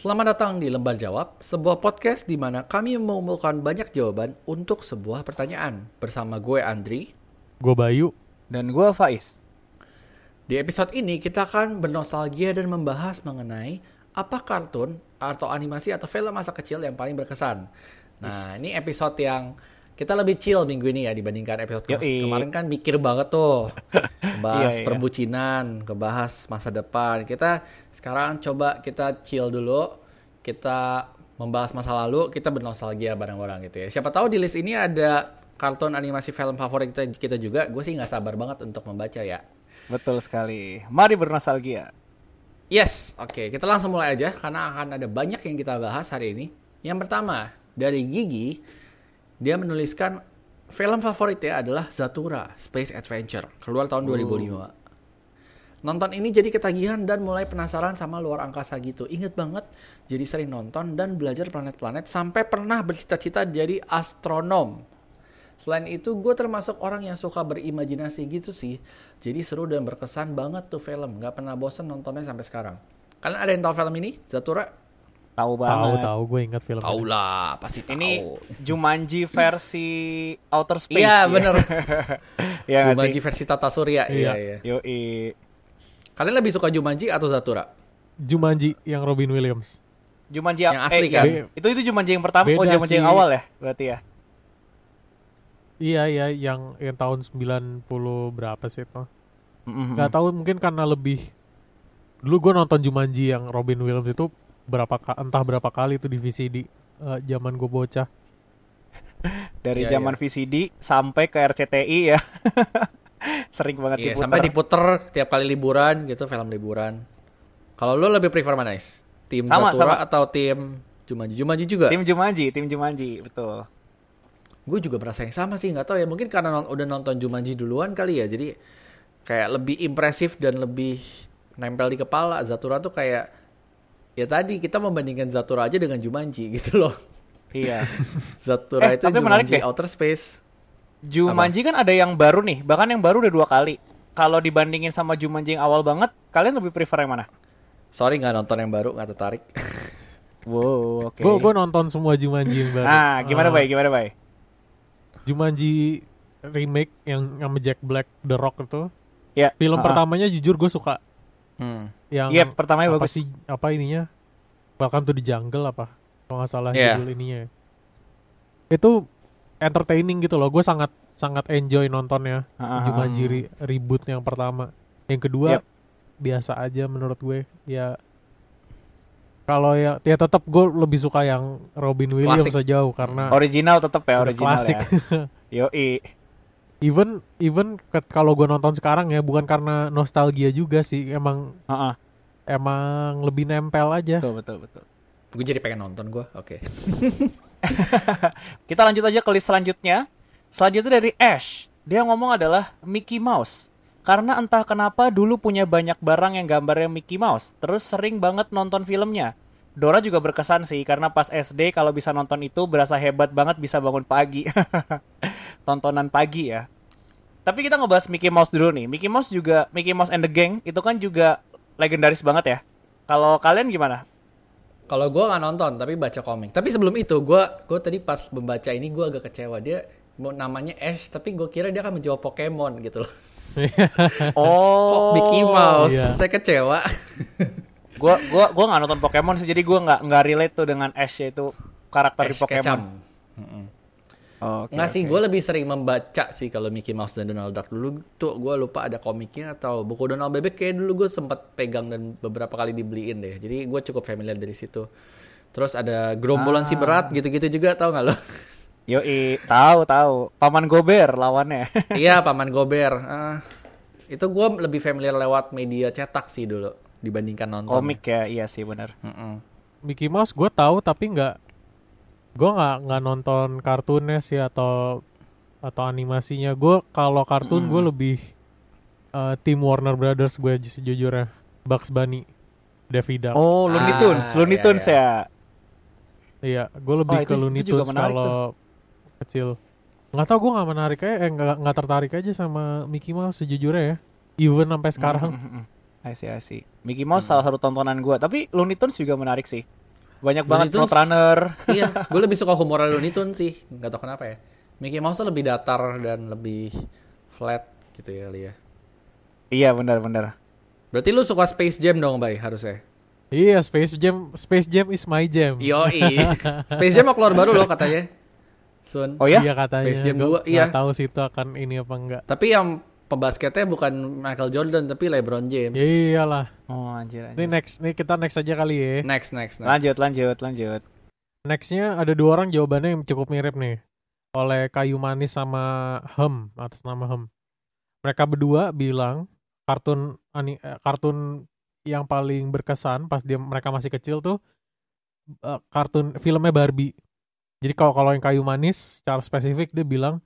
Selamat datang di Lembar Jawab, sebuah podcast di mana kami mengumpulkan banyak jawaban untuk sebuah pertanyaan. Bersama gue Andri. Gue Bayu. Dan gue Faiz. Di episode ini kita akan bernostalgia dan membahas mengenai apa kartun atau animasi atau film masa kecil yang paling berkesan. Nah, ini episode yang kita lebih chill minggu ini ya dibandingkan episode ke Yoi. kemarin kan mikir banget tuh. Bahas Iya, iya. perbucinan, kebahas masa depan. Kita sekarang coba kita chill dulu. Kita membahas masa lalu, kita bernostalgia bareng-bareng gitu ya. Siapa tahu di list ini ada kartun animasi film favorit kita, kita juga. Gue sih nggak sabar banget untuk membaca ya. Betul sekali. Mari bernostalgia. Yes, oke. Kita langsung mulai aja karena akan ada banyak yang kita bahas hari ini. Yang pertama, dari Gigi, dia menuliskan film favoritnya adalah Zatura Space Adventure, keluar tahun 2005. Nonton ini jadi ketagihan dan mulai penasaran sama luar angkasa gitu. Ingat banget, jadi sering nonton dan belajar planet-planet sampai pernah bercita-cita jadi astronom. Selain itu, gue termasuk orang yang suka berimajinasi gitu sih. Jadi seru dan berkesan banget tuh film. Gak pernah bosen nontonnya sampai sekarang. Kalian ada yang tahu film ini? Zatura? Tahu Tahu banget. tahu gue ingat film. Tahu lah, pasti tahu. Ini Jumanji versi outer space. Iya, ya. bener. Iya nggak Jumanji sih? versi Tata Surya. Iya, Iya. iya. Yoi. Kalian lebih suka Jumanji atau Zatura? Jumanji yang Robin Williams. Jumanji Yang asli eh, kan? iya. Itu itu Jumanji yang pertama. oh, Jumanji yang sih. awal ya? Berarti ya. Iya iya yang yang tahun 90 berapa sih itu? Mm-mm. Gak tahu mungkin karena lebih dulu gue nonton Jumanji yang Robin Williams itu berapa ka- entah berapa kali itu di VCD eh, zaman gue bocah. Dari Iya, zaman VCD sampai ke RCTI ya. Sering banget Iya, diputar. sampai diputer tiap kali liburan gitu, film liburan. Kalau lu lebih prefer mana, Is? Tim Sama, Zatura sama. atau tim Jumanji? Jumanji juga. Tim Jumanji, tim Jumanji, betul. Gue juga merasa yang sama sih, nggak tahu ya. Mungkin karena non- udah nonton Jumanji duluan kali ya. Jadi kayak lebih impresif dan lebih nempel di kepala. Zatura tuh kayak ya tadi kita membandingkan Zatura aja dengan Jumanji gitu loh. Iya. Zatura Eh, itu tapi menarik Jumanji deh. Outer Space. Jumanji kan ada yang baru nih, bahkan yang baru udah dua kali. Kalau dibandingin sama Jumanji yang awal banget, kalian lebih prefer yang mana? Sorry nggak nonton yang baru, nggak tertarik. Wow, oke. Gue gue nonton semua Jumanji yang baru. Nah, gimana Eh, bay? Gimana bay? Jumanji remake yang sama Jack Black The Rock itu. Ya. Film ah, ah. pertamanya jujur gue suka. Hmm. Yang Iya, pertamanya apa bagus. sih apa ininya? Welcome to the Jungle apa? Kalau nggak salah Iya. judul ininya. Itu entertaining gitu loh. Gue sangat sangat enjoy nontonnya. Jumanji re- reboot yang pertama. Yang kedua Yep. biasa aja menurut gue. Ya kalau ya ya tetap gue lebih suka yang Robin Williams Klasik. sejauh karena Original tetap ya, original klasik. ya. Yoi. Even even kalau gue nonton sekarang ya bukan karena nostalgia juga sih. Emang Heeh. emang lebih nempel aja. Betul, betul, betul. Gue jadi pengen nonton gue. Oke. Kita lanjut aja ke list selanjutnya. Selanjutnya dari Ash. Dia ngomong adalah Mickey Mouse. Karena entah kenapa dulu punya banyak barang yang gambarnya Mickey Mouse. Terus sering banget nonton filmnya. Dora juga berkesan sih karena pas SD kalau bisa nonton itu berasa hebat banget bisa bangun pagi. Tontonan pagi ya. Tapi kita ngebahas Mickey Mouse dulu nih. Mickey Mouse juga Mickey Mouse and the Gang itu kan juga legendaris banget ya. Kalau kalian gimana? Kalau gue nggak nonton tapi baca komik. Tapi sebelum itu gue gue tadi pas membaca ini gue agak kecewa dia mau namanya Ash tapi gue kira dia akan menjawab Pokemon gitu loh. Oh, Kok Mickey Mouse? iya. Saya kecewa. gua gua gua nggak nonton Pokemon sih jadi gua nggak nggak relate tuh dengan Ash yaitu karakter di Ash Pokemon. Ketchum. Oh, Nggak sih, gue lebih sering membaca sih kalau Mickey Mouse dan Donald Duck dulu tuh gue lupa ada komiknya atau buku Donald Bebek kayak dulu gue sempat pegang dan beberapa kali dibeliin deh. Jadi gue cukup familiar dari situ. Terus ada gerombolan si Ah. berat gitu-gitu juga tau nggak lo? Yoi, tahu tahu. Paman Gober lawannya. iya Paman Gober. Ah, itu gue lebih familiar lewat media cetak sih dulu dibandingkan nonton. Komik ya, iya sih benar. Mm-mm. Mickey Mouse gue tahu tapi nggak gue nggak nggak nonton kartunnya sih atau atau animasinya gue kalau kartun gue lebih eh, tim Warner Brothers gue sejujurnya Bugs Bunny Daffy Duck Oh, Looney Ah, Tunes, Looney iya, Tunes iya. ya. iya gue lebih Oh, ke itu- Looney itu juga Tunes kalau kecil nggak tau gue nggak menarik aja eh nggak nggak tertarik aja sama Mickey Mouse sejujurnya ya even sampai sekarang Mm, mm, mm. I see, I see. Mickey Mouse salah satu tontonan gua, tapi Looney Tunes juga menarik sih. Banyak Looney banget Tunes. Roadrunner. iya, gue lebih suka humor Looney Tunes sih. Nggak tau kenapa ya. Mickey Mouse tuh lebih datar dan lebih flat gitu ya kali ya. Iya benar-benar. Berarti lu suka Space Jam dong, Bay, harusnya. Iya, Space Jam, Space Jam is my jam. Yoi. Space Jam mau keluar baru loh katanya. Sun. Oh ya? Iya katanya. Space Jam Gua 2, iya. nggak tahu sih itu akan ini apa enggak. Tapi yang pembasketnya bukan Michael Jordan tapi LeBron James. Ya iyalah. Oh anjir, Ini anjir. next, nih kita next aja kali ya. Next, next, next. Lanjut, lanjut, lanjut. Nextnya ada dua orang jawabannya yang cukup mirip nih. Oleh Kayu Manis sama Hem atas nama Hem. Mereka berdua bilang kartun ani, eh, kartun yang paling berkesan pas dia mereka masih kecil tuh eh, kartun filmnya Barbie. Jadi kalau kalau yang Kayu Manis secara spesifik dia bilang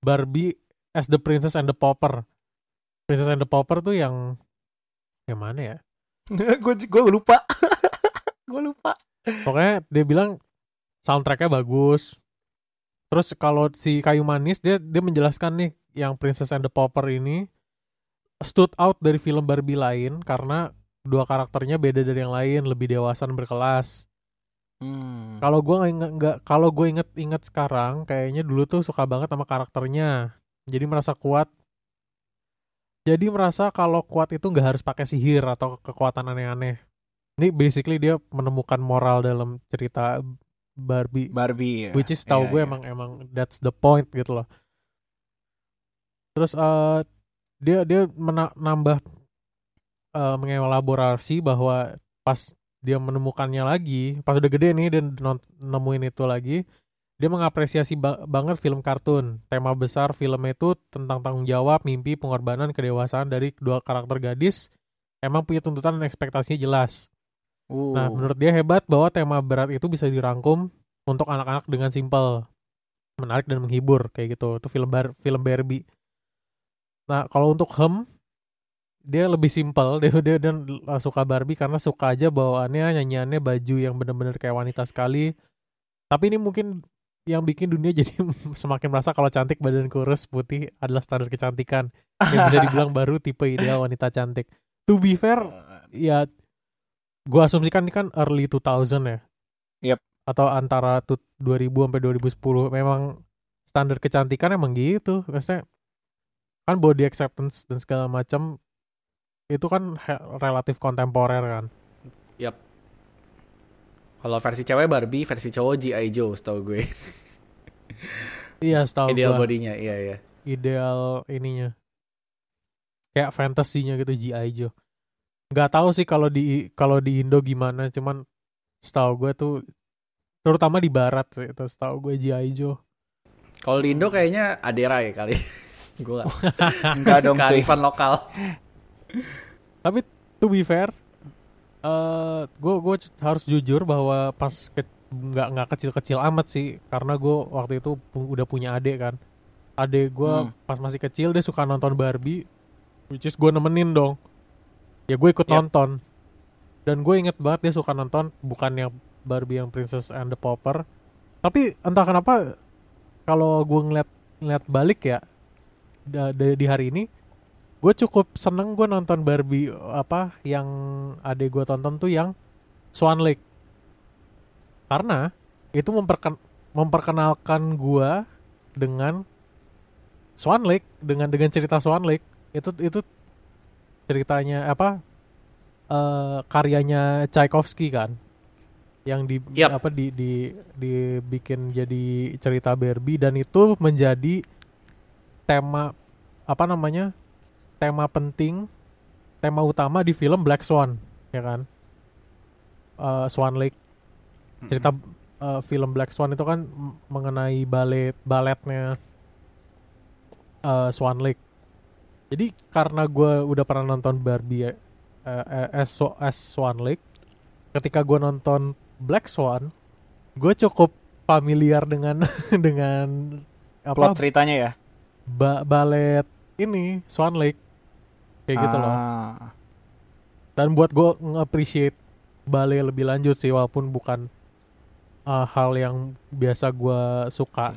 Barbie as the Princess and the Pauper. Princess and the Pauper tuh yang yang mana ya? gue gue lupa. gue lupa. Pokoknya dia bilang soundtracknya bagus. Terus kalau si Kayu Manis dia dia menjelaskan nih yang Princess and the Pauper ini stood out dari film Barbie lain karena dua karakternya beda dari yang lain, lebih dewasa dan berkelas. Hmm. Kalau inget- nggak kalau gue inget-inget sekarang, kayaknya dulu tuh suka banget sama karakternya. Jadi merasa kuat. Jadi merasa kalau kuat itu nggak harus pakai sihir atau kekuatan aneh-aneh. Ini basically dia menemukan moral dalam cerita Barbie, Barbie. ya. which is tahu Iya, gue iya. emang emang that's the point gitu loh. Terus eh dia dia mena- nambah eh, mengelaborasi bahwa pas dia menemukannya lagi, pas udah gede nih dan nemuin itu lagi, dia mengapresiasi ba- banget film kartun. Tema besar film itu tentang tanggung jawab, mimpi, pengorbanan, kedewasaan dari kedua karakter gadis. Emang punya tuntutan dan ekspektasinya jelas. Uh. Nah, menurut dia hebat bahwa tema berat itu bisa dirangkum untuk anak-anak dengan simpel, menarik dan menghibur kayak gitu. Itu film bar film Barbie. Nah, kalau untuk Hem dia lebih simpel, dia dia dan suka Barbie karena suka aja bawaannya, nyanyiannya, baju yang bener-bener kayak wanita sekali. Tapi ini mungkin yang bikin dunia jadi semakin merasa kalau cantik badan kurus putih adalah standar kecantikan yang bisa dibilang baru tipe ideal wanita cantik. To be fair, ya gua asumsikan ini kan early 2000 ya. Yep. Atau antara tu- 2000 sampai 2010 memang standar kecantikan emang gitu. Maksudnya kan body acceptance dan segala macam itu kan relatif kontemporer kan. Yap. Kalau versi cewek Barbie, versi cowok G.I. Joe setahu gue. Iya, setahu Ideal gua bodinya, iya iya. ideal ininya. Kayak fantasinya gitu G.I. Joe. Nggak tahu sih kalau di kalau di Indo gimana, cuman setahu gue tuh terutama di barat sih, itu setahu gue G.I. Joe. Kalau di Indo kayaknya Adera ya kali. gue Enggak dong, cuy. kearifan lokal. Tapi to be fair, eh gue gue harus jujur bahwa pas ke, nggak nggak kecil-kecil amat sih, karena gue waktu itu pu- udah punya adik kan. Adik gue Hmm. pas masih kecil dia suka nonton Barbie, which is gue nemenin dong. Ya gue ikut Yap. nonton. Dan gue inget banget dia suka nonton bukan yang Barbie yang Princess and the Pauper. Tapi entah kenapa kalau gue ngeliat ngeliat balik ya di hari ini gue cukup seneng gue nonton Barbie apa yang adek gue tonton tuh yang Swan Lake. Karena itu memperken- memperkenalkan gue dengan Swan Lake dengan dengan cerita Swan Lake. Itu itu ceritanya apa eh karyanya Tchaikovsky kan? Yang di Yap. apa di di dibikin jadi cerita Barbie dan itu menjadi tema apa namanya tema penting tema utama di film Black Swan ya kan? Eh, Swan Lake. Cerita eh, film Black Swan itu kan mengenai balet baletnya eh, Swan Lake. Jadi karena gue udah pernah nonton Barbie eh, eh, as, as Swan Lake ketika gue nonton Black Swan gue cukup familiar dengan dengan apa? Plot ceritanya ya. ba- balet ini Swan Lake kayak gitu loh Ah. dan buat gue nge-appreciate ballet lebih lanjut sih walaupun bukan uh, hal yang biasa gue suka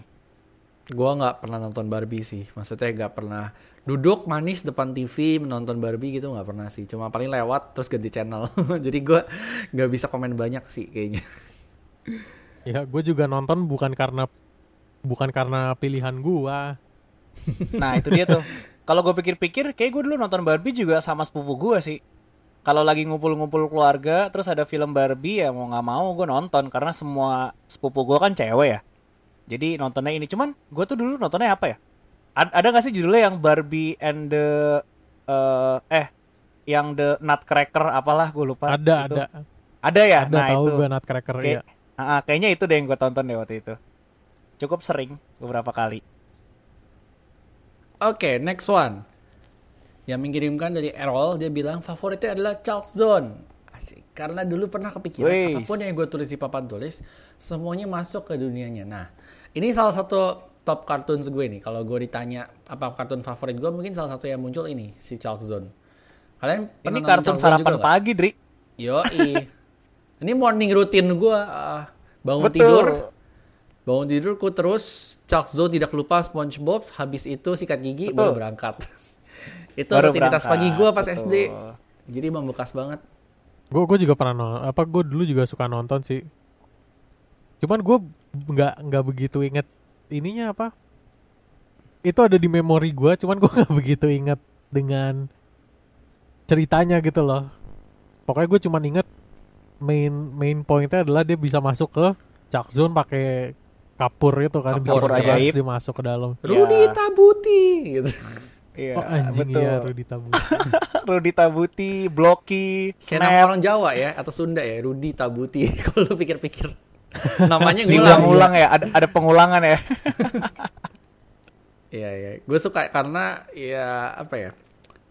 Gue nggak pernah nonton Barbie sih. Maksudnya nggak pernah duduk manis depan TV menonton Barbie gitu nggak pernah sih. Cuma paling lewat terus ganti channel. Jadi gue nggak bisa komen banyak sih kayaknya. Ya, gue juga nonton bukan karena bukan karena pilihan gua. Nah itu dia tuh. Kalau gue pikir-pikir, kayak gue dulu nonton Barbie juga sama sepupu gue sih. Kalau lagi ngumpul-ngumpul keluarga, terus ada film Barbie ya mau nggak mau gue nonton karena semua sepupu gue kan cewek ya. Jadi nontonnya ini. Cuman gue tuh dulu nontonnya apa ya? A- ada nggak sih judulnya yang Barbie and the eh eh yang the Nutcracker apalah gue lupa. Ada, Itu. ada. Ada ya. Ada nah tahu itu. gue Nutcracker Kayak, ya. Ah, kayaknya itu deh yang gue tonton deh waktu itu. Cukup sering beberapa kali. Oke, next one. Yang mengirimkan dari Errol, dia bilang favoritnya adalah Charles Zone. Asik. Karena dulu pernah kepikiran, Wih. apa pun yang gue tulis di papan tulis, semuanya masuk ke dunianya. Nah, ini salah satu top cartoons gue nih. Kalau gue ditanya apa kartun favorit gue, mungkin salah satu yang muncul ini, si Charles Zone. Kalian Ini pernah kartun Charles sarapan juga pagi, Dri. Yoi. ini morning routine gue. ah, bangun Betul. tidur, bangun tidur ku terus Chuck Zone tidak lupa SpongeBob, habis itu sikat gigi Betul. baru berangkat. itu Baru rutinitas berangkat, pagi gue pas betul. SD. Jadi membekas banget. Gue gue juga pernah nonton. Apa gue dulu juga suka nonton sih. Cuman gue nggak nggak begitu inget ininya apa. Itu ada di memori gue, cuman gue nggak begitu inget dengan ceritanya gitu loh. Pokoknya gue cuman inget main main pointnya adalah dia bisa masuk ke Chuck Zone pakai kapur itu kan Kapur biar ajaib. dia masuk ke dalam. Rudy Ya. Tabuti gitu. Iya, oh anjing betul. ya Rudy Tabu. Rudi Tabuti, Blocky, Kayak nama Snap, orang Jawa ya atau Sunda ya, Rudy Tabuti. Kalau lu pikir-pikir. Namanya ngulang. diulang-ulang ya, ada ada pengulangan ya. Iya, iya. Gue suka karena ya apa ya?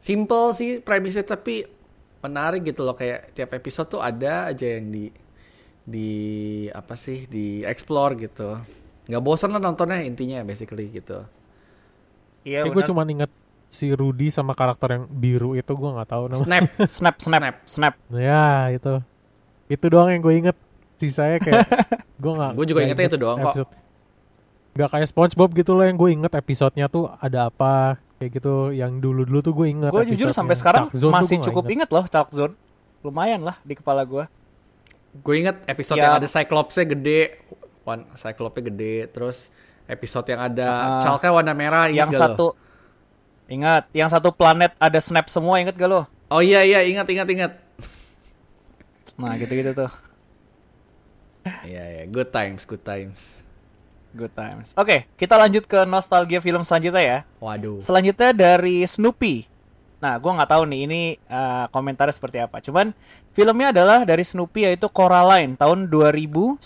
Simple sih premisnya tapi menarik gitu loh kayak tiap episode tuh ada aja yang di di apa sih di explore gitu. Nggak bosan lah nontonnya intinya basically gitu. Iya, Eh gue cuma inget si Rudy sama karakter yang biru itu gue nggak tahu namanya. Snap. snap, snap, Snap. snap. Ya itu itu doang yang gue inget sisanya kayak gue nggak Gua juga ingetnya inget itu doang kok. Nggak kayak SpongeBob gitu loh yang gue inget episodenya tuh ada apa kayak gitu yang dulu dulu tuh gue inget Gue jujur sampai sekarang masih cukup inget. inget loh Chalk Zone. Lumayan lah di kepala gue. Gue inget episode Ya. yang ada Cyclopsnya gede, Cyclopsnya gede, terus episode yang ada Ah. Chalknya warna merah Yang gak lo? satu Ingat, yang satu planet ada snap semua inget gak lo? Oh iya iya ingat ingat ingat. Nah gitu-gitu tuh. Iya iya good times good times. Good times. Oke, kita lanjut ke nostalgia film selanjutnya ya. Waduh. Selanjutnya dari Snoopy. Nah, gua nggak tahu nih ini eh, komentarnya seperti apa. Cuman filmnya adalah dari Snoopy yaitu Coraline tahun 2009.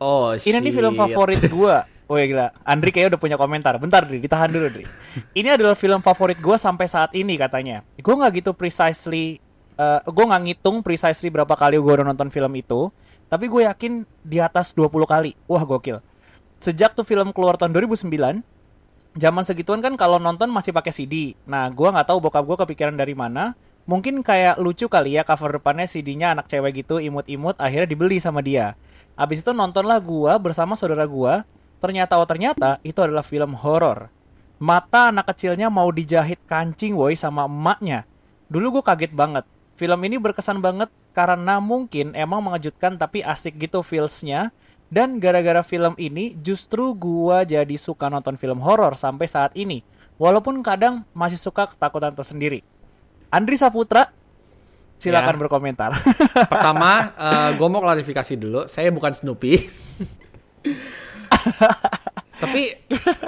Oh Ini nih film shit. favorit gua. Oh ya gila, Andri kayaknya udah punya komentar. Bentar, Dri, ditahan dulu, Dri. Ini adalah film favorit gua sampai saat ini katanya. Gua nggak gitu precisely, eh gue nggak ngitung precisely berapa kali gua udah nonton film itu. Tapi gue yakin di atas 20 kali. Wah gokil. Sejak tuh film keluar tahun 2009, zaman segituan kan kalau nonton masih pakai CD. Nah, gua nggak tahu bokap gua kepikiran dari mana. Mungkin kayak lucu kali ya cover depannya CD-nya anak cewek gitu imut-imut akhirnya dibeli sama dia. Abis itu nontonlah gua bersama saudara gua. Ternyata oh ternyata itu adalah film horor. Mata anak kecilnya mau dijahit kancing woi sama emaknya. Dulu gue kaget banget. Film ini berkesan banget karena mungkin emang mengejutkan tapi asik gitu feelsnya. Dan gara-gara film ini justru gua jadi suka nonton film horor sampai saat ini. Walaupun kadang masih suka ketakutan tersendiri. Andri Saputra, silakan Ya. berkomentar. Pertama, gue mau klarifikasi dulu. Saya bukan Snoopy. Tapi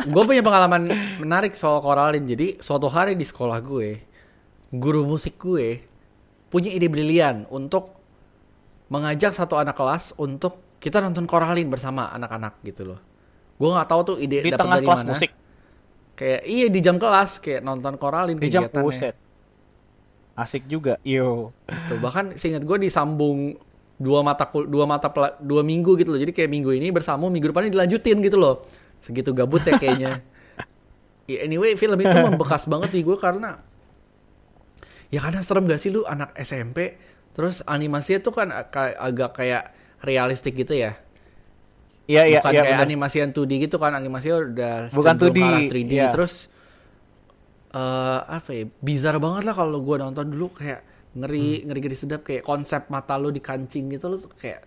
gue punya pengalaman menarik soal Coraline. Jadi suatu hari di sekolah gue, guru musik gue punya ide brilian untuk mengajak satu anak kelas untuk kita nonton Coraline bersama anak-anak gitu loh. Gue nggak tahu tuh ide Di tengah dari kelas mana. musik. Kayak iya di jam kelas kayak nonton Coraline Di jam puset. Asik juga. Yo. Tuh, bahkan seingat gue disambung dua mata dua mata dua minggu gitu loh. Jadi kayak minggu ini bersama minggu depannya dilanjutin gitu loh. Segitu gabut ya kayaknya. Ya, anyway, film itu membekas banget di gue karena ya karena serem gak sih lu anak SMP terus animasinya tuh kan ag- agak kayak realistik gitu ya. Iya iya Bukan iya. kayak bener. animasi yang 2D gitu kan animasinya udah Bukan cenderung 2D, ke arah 3D iya. terus eh apa ya bizar banget lah kalau gue nonton dulu kayak ngeri Hmm. ngeri ngeri sedap kayak konsep mata lu dikancing gitu lu kayak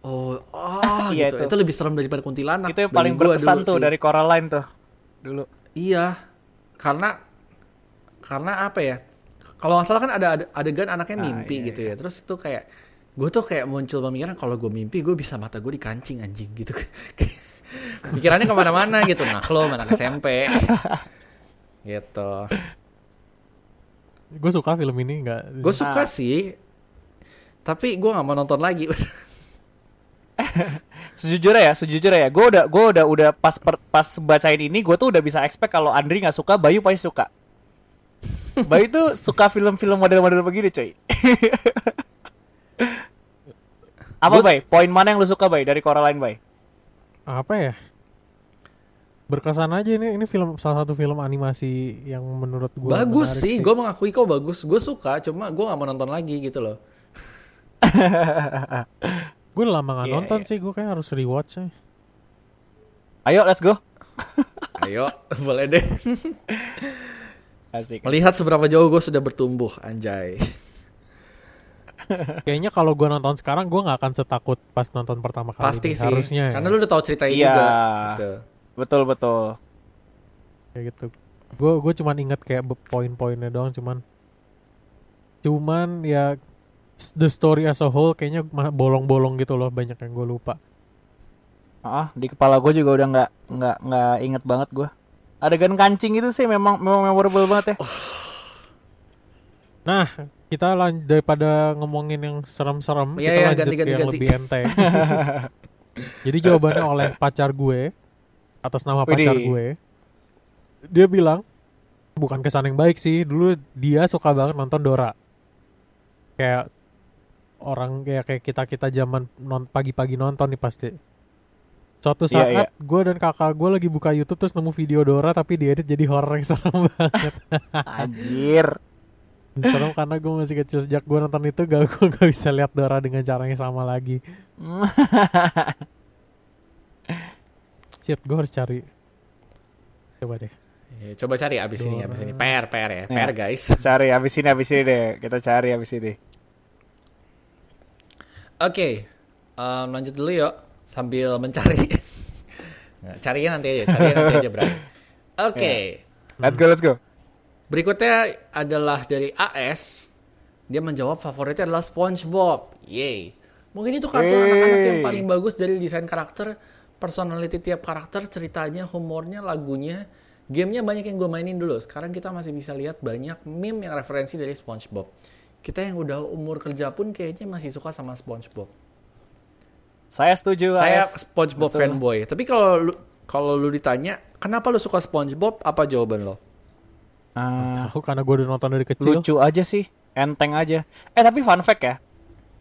Oh, ah Iya, gitu. itu. Itu. lebih serem daripada kuntilanak. itu yang paling gua berkesan tuh sih. dari Coraline tuh dulu. Iya, karena karena apa ya? Kalau nggak salah kan ada, adegan anaknya Ah, mimpi iya, gitu ya. Terus itu kayak gue tuh kayak muncul pemikiran kalau gue mimpi gue bisa mata gue dikancing anjing gitu. Pikirannya ke mana-mana gitu. Nah lo anak SMP gitu. Gue suka film ini nggak. Gue suka Ah. sih, tapi gue nggak mau nonton lagi. Sejujurnya ya, sejujurnya ya, gue udah gue udah udah pas per- pas bacain ini, gue tuh udah bisa expect kalau Andri nggak suka, Bayu pasti suka. Bayu tuh suka film-film model-model begini, coy. Apa, Gua- Bay? Poin mana yang lu suka, Bay, dari Coraline, Bay? Apa ya? Berkesan aja ini ini film salah satu film animasi yang menurut gue bagus sih, gue mengakui kok bagus. Gue suka, cuma gue nggak mau nonton lagi gitu loh. Gue lama nggak Iya, nonton iya. sih, gue kayak harus rewatch sih. Ayo, let's go. Ayo, boleh deh. Asik. Melihat seberapa jauh gue sudah bertumbuh, anjay. Kayaknya kalau gue nonton sekarang gue nggak akan setakut pas nonton pertama kali. Pasti sih. Harusnya. ya. Karena lu udah tahu ceritanya Iya. juga. Gitu. Betul, betul. kayak gitu. Gue gue cuman inget kayak poin-poinnya doang, cuman cuman ya the story as a whole kayaknya bolong-bolong gitu loh banyak yang gue lupa. Ah, di kepala gue juga udah nggak nggak nggak inget banget gue. Adegan kancing itu sih memang memang memorable banget ya. Nah, kita lan daripada ngomongin yang serem-serem, Iya, kita iya, lanjut ganti, ke ganti, yang ganti. lebih enteng. Jadi jawabannya oleh pacar gue atas nama pacar Widih. gue. Dia bilang bukan kesan yang baik sih. Dulu dia suka banget nonton Dora. Kayak orang kayak kayak kita kita zaman non pagi-pagi nonton nih pasti. Suatu Iya, saat iya. gue dan kakak gue lagi buka YouTube terus nemu video Dora tapi diedit jadi horror yang serem banget. Anjir. serem karena gue masih kecil sejak gue nonton itu gak gue gak bisa lihat Dora dengan cara yang sama lagi. Shit, gue harus cari. Coba deh. Ya, coba cari abis ini, abis ini. PR, PR ya. Ya. PR guys. cari habis ini habis ini deh. Kita cari habis ini. Oke, em, lanjut dulu yuk. Sambil mencari. Nah, Carinya nanti aja, carinya nanti aja, Bray. Oke. Let's go, let's go. Berikutnya adalah dari AS. Dia menjawab favoritnya adalah SpongeBob. Yay. Mungkin itu kartun anak-anak yang paling bagus dari desain karakter, personality tiap karakter, ceritanya, humornya, lagunya. Gamenya banyak yang gue mainin dulu. Sekarang kita masih bisa lihat banyak meme yang referensi dari SpongeBob. Kita yang udah umur kerja pun kayaknya masih suka sama SpongeBob. Saya setuju, Saya AS. SpongeBob Betul. fanboy. Tapi kalau kalau lu ditanya, kenapa lu suka SpongeBob? Apa jawaban lo? Ah, Tahu karena gue udah nonton dari kecil. lucu aja sih, enteng aja. Eh tapi fun fact ya,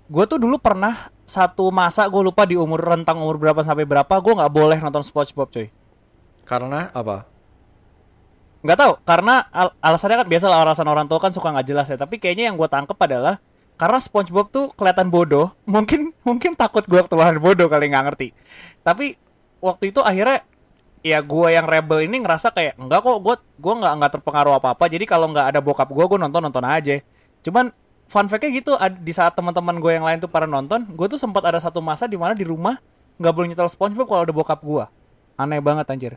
gue tuh dulu pernah satu masa gue lupa di umur rentang umur berapa sampai berapa gue nggak boleh nonton SpongeBob cuy. Karena apa? Nggak tahu, karena al- alasannya kan biasa lah alasan orang tua kan suka nggak jelas ya. Tapi kayaknya yang gue tangkep adalah karena SpongeBob tuh kelihatan bodoh, mungkin mungkin takut gue ketularan bodoh kali nggak ngerti. Tapi waktu itu akhirnya ya gue yang rebel ini ngerasa kayak enggak kok gue gue nggak nggak terpengaruh apa apa. Jadi kalau nggak ada bokap gue gue nonton nonton aja. Cuman fun fact-nya gitu di saat teman-teman gue yang lain tuh pada nonton, gue tuh sempat ada satu masa di mana di rumah nggak boleh nyetel SpongeBob kalau ada bokap gue. Aneh banget anjir.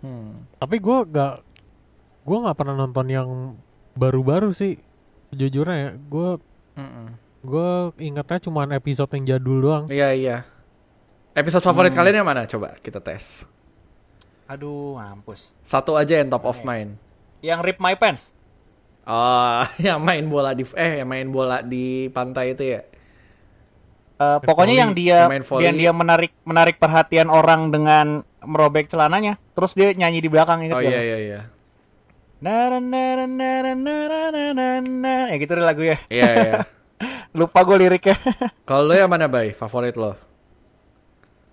Hmm. Tapi gue gak gue nggak pernah nonton yang baru-baru sih. Sejujurnya ya, gue Mm-mm. gue ingatnya cuma episode yang jadul doang. Iya iya. Episode favorit Hmm. kalian yang mana? Coba kita tes. Aduh, mampus. Satu aja yang top of Oke. mind. Yang rip my pants. Oh, yang main bola di eh yang main bola di pantai itu ya. Eh, Main pokoknya yang dia yang dia menarik menarik perhatian orang dengan merobek celananya, terus dia nyanyi di belakang inget Oh iya iya iya. Ya gitu deh lagu ya. Iya iya. Lupa gue liriknya. Kalau lo yang mana, Bay? Favorit lo?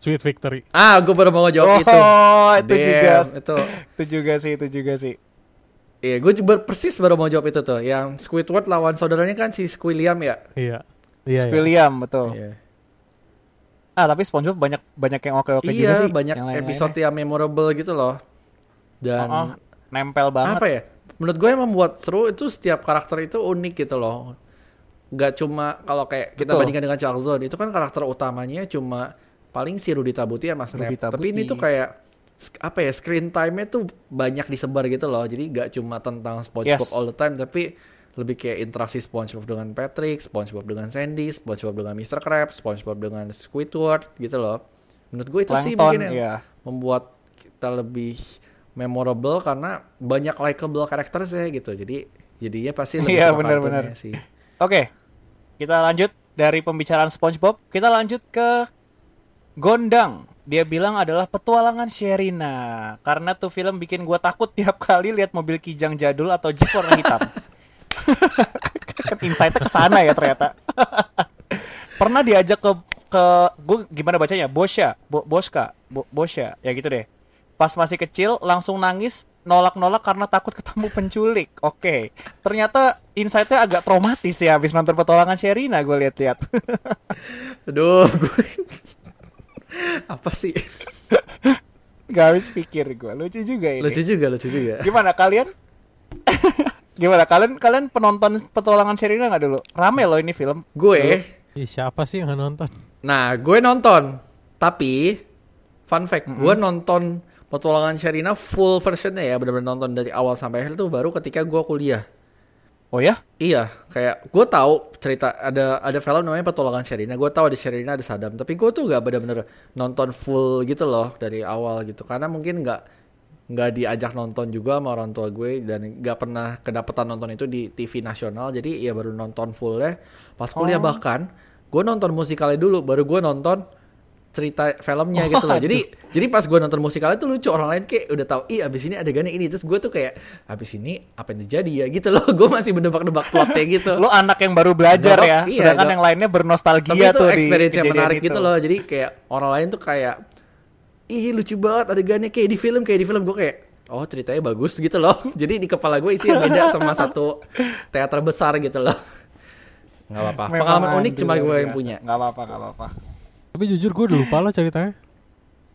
Sweet Victory. Ah, gue baru mau jawab oh, itu. itu Damn, juga. Itu. Itu juga sih, itu juga sih. Iya, gue juga persis baru mau jawab itu tuh. Yang Squidward lawan saudaranya kan si Squilliam ya. Iya. Iya. iya. Squilliam, betul. Iya. Ah, tapi SpongeBob banyak banyak yang oke-oke juga Iya, sih. banyak yang episode yang memorable gitu loh. Dan Oh, oh, nempel banget. apa ya? Menurut gue yang membuat seru itu setiap karakter itu unik gitu loh. nggak cuma kalau kayak kita Betul. bandingkan dengan Charles Zone itu kan karakter utamanya cuma paling si Rudy Tabuti sama Snap. Rudy Tabuti. Tapi ini tuh kayak apa ya screen time-nya tuh banyak disebar gitu loh. Jadi nggak cuma tentang SpongeBob Yes. all the time tapi lebih kayak interaksi SpongeBob dengan Patrick, SpongeBob dengan Sandy, SpongeBob dengan Mr. Krabs, SpongeBob dengan Squidward gitu loh. Menurut gue itu sih Plankton, mungkin yang iya. membuat kita lebih memorable karena banyak likable karakternya gitu. Jadi jadinya pasti lebih suka benar-benar. kartunnya sih. Oke, kita lanjut dari pembicaraan SpongeBob. Kita lanjut ke Gondang. Dia bilang adalah petualangan Sherina. Karena tuh film bikin gua takut tiap kali lihat mobil kijang jadul atau jeep warna hitam. kan insight ke sana ya ternyata. Pernah diajak ke ke gue gimana bacanya? Bosya, Bo, Boska, Bo, Bosya, ya gitu deh. Pas masih kecil langsung nangis nolak-nolak karena takut ketemu penculik. Oke, ternyata insightnya agak traumatis ya habis nonton petualangan Sherina gue lihat-lihat. Aduh, gue apa sih? Gak habis pikir gue, lucu juga ini. Lucu juga, lucu juga. Gimana kalian? Gimana kalian kalian penonton petualangan Sherina nggak dulu? Rame loh ini film. Gue, Ih, siapa sih yang nggak nonton? nah gue nonton, tapi fun fact, gue nonton petualangan Sherina full versionnya ya, benar-benar nonton dari awal sampai akhir tuh baru ketika gue kuliah. Oh ya? Iya, kayak gue tahu cerita ada ada film namanya Petualangan Sherina. Gue tahu ada Sherina ada Saddam, tapi gue tuh gak bener-bener nonton full gitu loh dari awal gitu. Karena mungkin nggak nggak diajak nonton juga sama orang tua gue dan nggak pernah kedapatan nonton itu di TV nasional. Jadi ya baru nonton fullnya pas kuliah bahkan gue nonton musikalnya dulu, baru gue nonton cerita filmnya gitu loh. Jadi jadi pas gue nonton musikalnya tuh lucu orang lain kayak udah tahu, ih abis ini adegannya ini terus gue tuh kayak abis ini apa yang terjadi ya gitu loh. Gue masih mendebak-debak plotnya gitu. Lo anak yang baru belajar Dorok, ya, iya, sedangkan Dok. yang lainnya bernostalgia Tapi itu tuh di experience yang menarik itu. gitu loh. Jadi kayak orang lain tuh kayak ih lucu banget adegannya kayak di film kayak di film gue kayak oh ceritanya bagus gitu loh. Jadi di kepala gue isinya beda sama satu teater besar gitu loh. Nggak apa-apa. Pengalaman unik aduh, cuma gue yang biasa. punya. Nggak apa-apa, nggak apa-apa. Tapi jujur gue udah lupa lah ceritanya.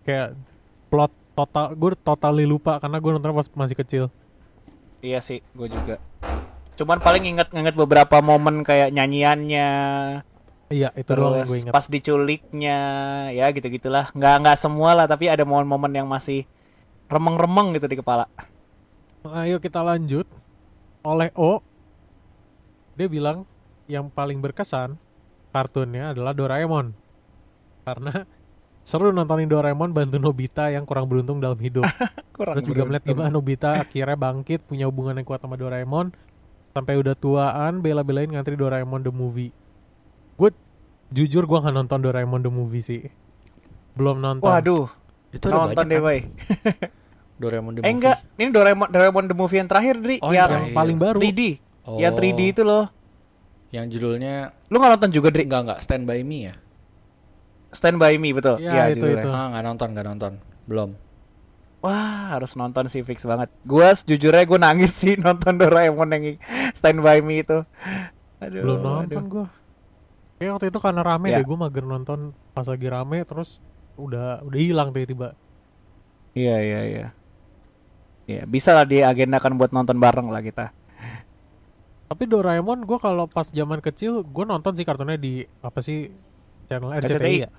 Kayak plot total, gue totally lupa karena gue nontonnya pas masih kecil. Iya sih, gue juga. Cuman paling inget-inget beberapa momen kayak nyanyiannya, Iya, itu terus gue ingat. pas diculiknya, ya gitu-gitulah. Nggak nggak semua lah, tapi ada momen-momen yang masih remeng-remeng gitu di kepala. Ayo kita lanjut. Oleh O, dia bilang yang paling berkesan kartunnya adalah Doraemon. Karena seru nontonin Doraemon bantu Nobita yang kurang beruntung dalam hidup. Kurang Terus juga melihat gimana Nobita akhirnya bangkit punya hubungan yang kuat sama Doraemon sampai udah tuaan bela-belain ngantri Doraemon the movie. Gue jujur gue nggak nonton Doraemon the movie sih. Belum nonton. Waduh, Itu nonton banyak deh, kan? boy. Doraemon the Eh Movie. enggak, ini Doraemon Doraemon the movie yang terakhir, Dri, Oh, yang yang yang paling baru. 3D. Oh. Yang 3D itu loh. Yang judulnya Lu nggak nonton juga, Dri? enggak enggak Stand by Me ya? Stand by Me, betul. Iya, Iya, itu, judulnya. itu. Ah, nggak nonton, nggak nonton. Belum. Wah, harus nonton sih fix banget. Gua sejujurnya gue nangis sih nonton Doraemon yang Stand by Me itu. Aduh. Belum nonton gue. Kayak waktu itu karena rame Ya. deh gue mager nonton pas lagi rame terus udah udah hilang tiba-tiba. Iya, iya, iya. Iya, bisa lah diagendakan buat nonton bareng lah kita. Tapi Doraemon gue kalau pas zaman kecil gue nonton sih kartunnya di apa sih channel RCTI, RCTI. ya.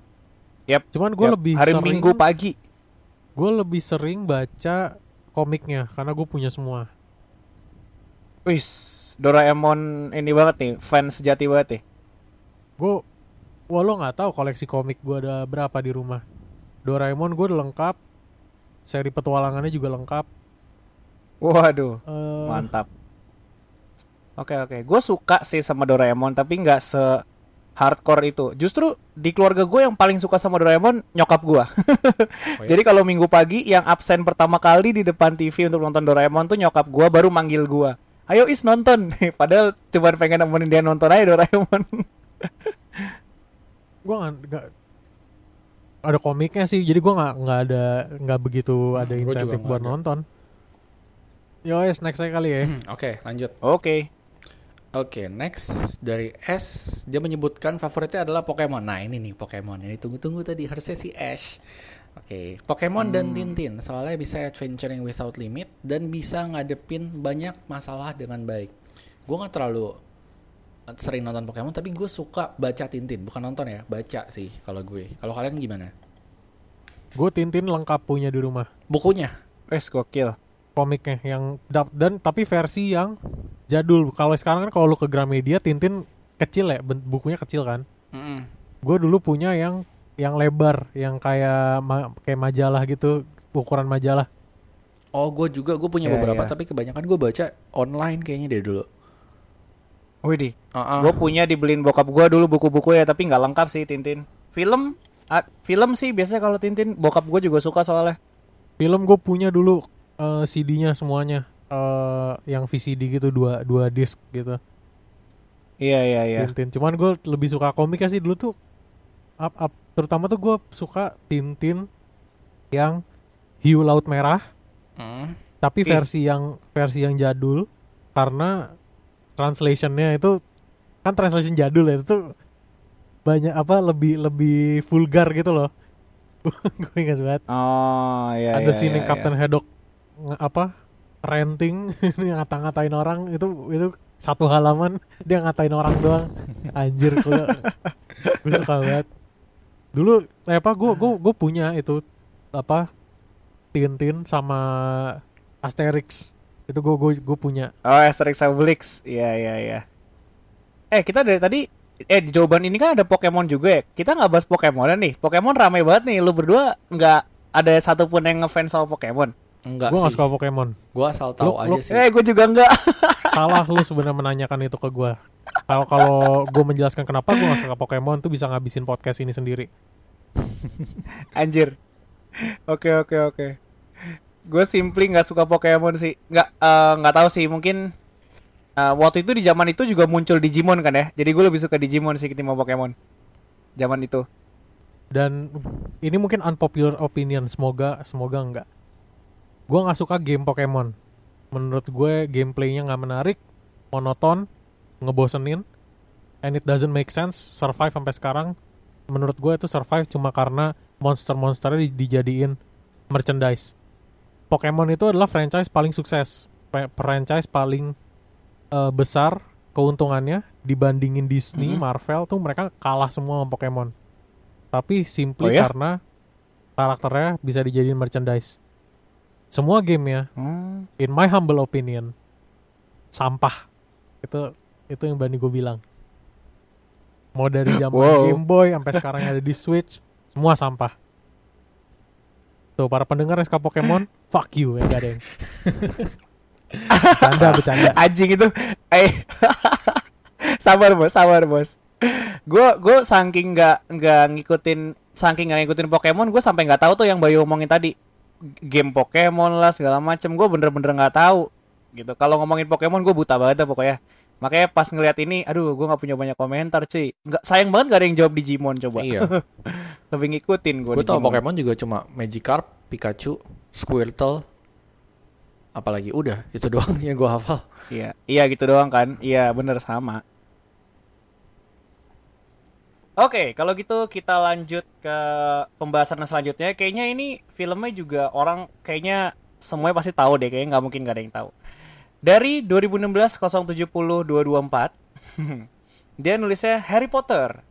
Yap. Cuman gue Yap, lebih hari sering, Minggu pagi. gue lebih sering baca komiknya karena gue punya semua. Wis, Doraemon ini banget nih, fans sejati banget nih. Gue, wah lo nggak tahu koleksi komik gue ada berapa di rumah. Doraemon gue udah lengkap, seri petualangannya juga lengkap. Waduh, Eh, mantap. Oke oke, gue suka sih sama Doraemon tapi nggak se hardcore itu. Justru di keluarga gue yang paling suka sama Doraemon nyokap gue. Oh, ya? Jadi kalau minggu pagi yang absen pertama kali di depan TV untuk nonton Doraemon tuh nyokap gue baru manggil gue. Ayo is nonton. Padahal cuma pengen nemenin dia nonton aja Doraemon. gue nggak ada komiknya sih jadi gue nggak nggak ada nggak begitu ada Hmm, juga insentif buat ada. nonton yo next saya kali ya Hmm, Oke, lanjut. Oke. Oke, next dari S dia menyebutkan favoritnya adalah Pokemon. Nah ini nih Pokemon yang ditunggu-tunggu tadi harusnya si Ash. Oke, Pokemon dan Tintin soalnya bisa adventuring without limit dan bisa ngadepin banyak masalah dengan baik. Gue nggak terlalu sering nonton Pokemon, tapi gue suka baca Tintin, bukan nonton ya, baca sih kalau gue. Kalau kalian gimana? Gue Tintin lengkap punya di rumah. Bukunya? Wes gokil. Komiknya yang dap- dan tapi versi yang jadul. Kalau sekarang kan kalau lu ke Gramedia Tintin kecil ya, bukunya kecil kan. Mm-mm. Gue dulu punya yang yang lebar, yang kayak ma- kayak majalah gitu, ukuran majalah. Oh, gue juga gue punya Iya, beberapa, iya. tapi kebanyakan gue baca online kayaknya dari dulu. Widih. Ah, ah. Gue punya dibeliin bokap gue dulu buku-buku ya, tapi nggak lengkap sih Tintin. Film, ah, film sih biasanya kalau Tintin bokap gue juga suka soalnya. Film gue punya dulu eh, CD-nya semuanya, eh, yang VCD gitu dua dua disc gitu. Iya iya iya. Tintin. Cuman gue lebih suka komiknya sih dulu tuh. Up, up, terutama tuh gue suka Tintin yang hiu laut merah, Mm. tapi Ih. versi yang versi yang jadul karena translationnya itu kan translation jadul ya itu banyak apa lebih lebih vulgar gitu loh. gue ingat banget. Oh iya Ada iya, scene iya, yang Captain Haddock nge- apa ranting ngata-ngatain orang itu itu satu halaman dia ngatain orang doang anjir gue gue suka banget dulu eh, apa gue gue gue punya itu apa Tintin sama Asterix itu gue gue gue punya Oh, Asterix Obelix. Iya, iya, iya. Eh, kita dari tadi eh di jawaban ini kan ada Pokemon juga ya. Kita nggak bahas Pokemon nih. Pokemon ramai banget nih. Lu berdua nggak ada satupun yang ngefans sama Pokemon. Enggak gue gak suka Pokemon Gue asal tahu Lu- aja lu- sih. Eh, gue juga nggak. salah lu sebenarnya menanyakan itu ke gue kalau kalau gue menjelaskan kenapa gue gak suka Pokemon tuh bisa ngabisin podcast ini sendiri Anjir. Oke, oke, oke. Gue simply nggak suka Pokemon sih. Nggak eh, nggak tahu sih. Mungkin eh, waktu itu di zaman itu juga muncul Digimon kan ya. Jadi gue lebih suka Digimon sih ketimbang Pokemon. Zaman itu. dan ini mungkin unpopular opinion semoga semoga enggak gue nggak suka game Pokemon menurut gue gameplaynya nggak menarik monoton ngebosenin and it doesn't make sense survive sampai sekarang menurut gue itu survive cuma karena monster-monsternya di- dijadiin merchandise Pokemon itu adalah franchise paling sukses Fra- franchise paling eh, besar keuntungannya dibandingin Disney, Mhm. Marvel tuh mereka kalah semua sama Pokemon tapi simply Oh ya? karena karakternya bisa dijadiin merchandise. Semua game ya, Hmm. in my humble opinion, sampah. Itu itu yang Bani gue bilang. Mau dari zaman Wow. Game Boy sampai sekarang ada di Switch, semua sampah. Tuh para pendengar yang suka Pokemon, fuck you ya yang. bercanda, bercanda. anjing itu eh sabar bos sabar bos gue gue saking nggak nggak ngikutin saking nggak ngikutin Pokemon gue sampai nggak tahu tuh yang Bayu omongin tadi game Pokemon lah segala macem gue bener-bener nggak tahu gitu kalau ngomongin Pokemon gue buta banget dah pokoknya makanya pas ngeliat ini aduh gue nggak punya banyak komentar cuy nggak sayang banget gak ada yang jawab Digimon coba Iya. lebih ngikutin gue Gue tau Pokemon juga cuma Magikarp, Pikachu, Squirtle, apalagi udah itu doang yang gue hafal. Iya, iya gitu doang kan? Iya, bener sama. Oke, kalau gitu kita lanjut ke pembahasan selanjutnya. Kayaknya ini filmnya juga orang kayaknya semuanya pasti tahu deh, kayaknya nggak mungkin nggak ada yang tahu. Dari 2016 070 224, dia nulisnya Harry Potter.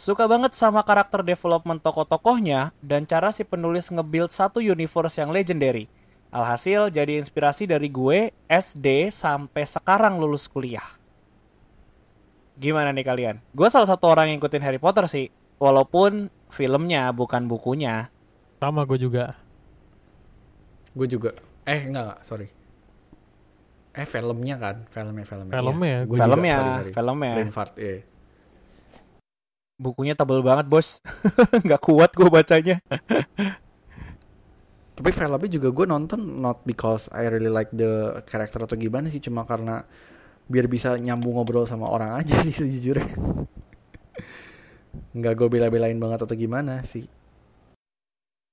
Suka banget sama karakter development tokoh-tokohnya dan cara si penulis nge-build satu universe yang legendary. Alhasil jadi inspirasi dari gue SD sampai sekarang lulus kuliah. Gimana nih kalian? Gue salah satu orang yang ngikutin Harry Potter sih, walaupun filmnya bukan bukunya. Sama gue juga. Gue juga. Eh enggak, sorry. Eh filmnya kan, filmnya filmnya. Filmnya, Iya, gua filmnya, juga, sorry, sorry. filmnya. Brain fart, iya. Bukunya tebel banget bos, nggak kuat gue bacanya. Tapi filmnya juga gue nonton not because I really like the character atau gimana sih, cuma karena biar bisa nyambung ngobrol sama orang aja sih sejujurnya. Nggak gue bela-belain banget atau gimana sih.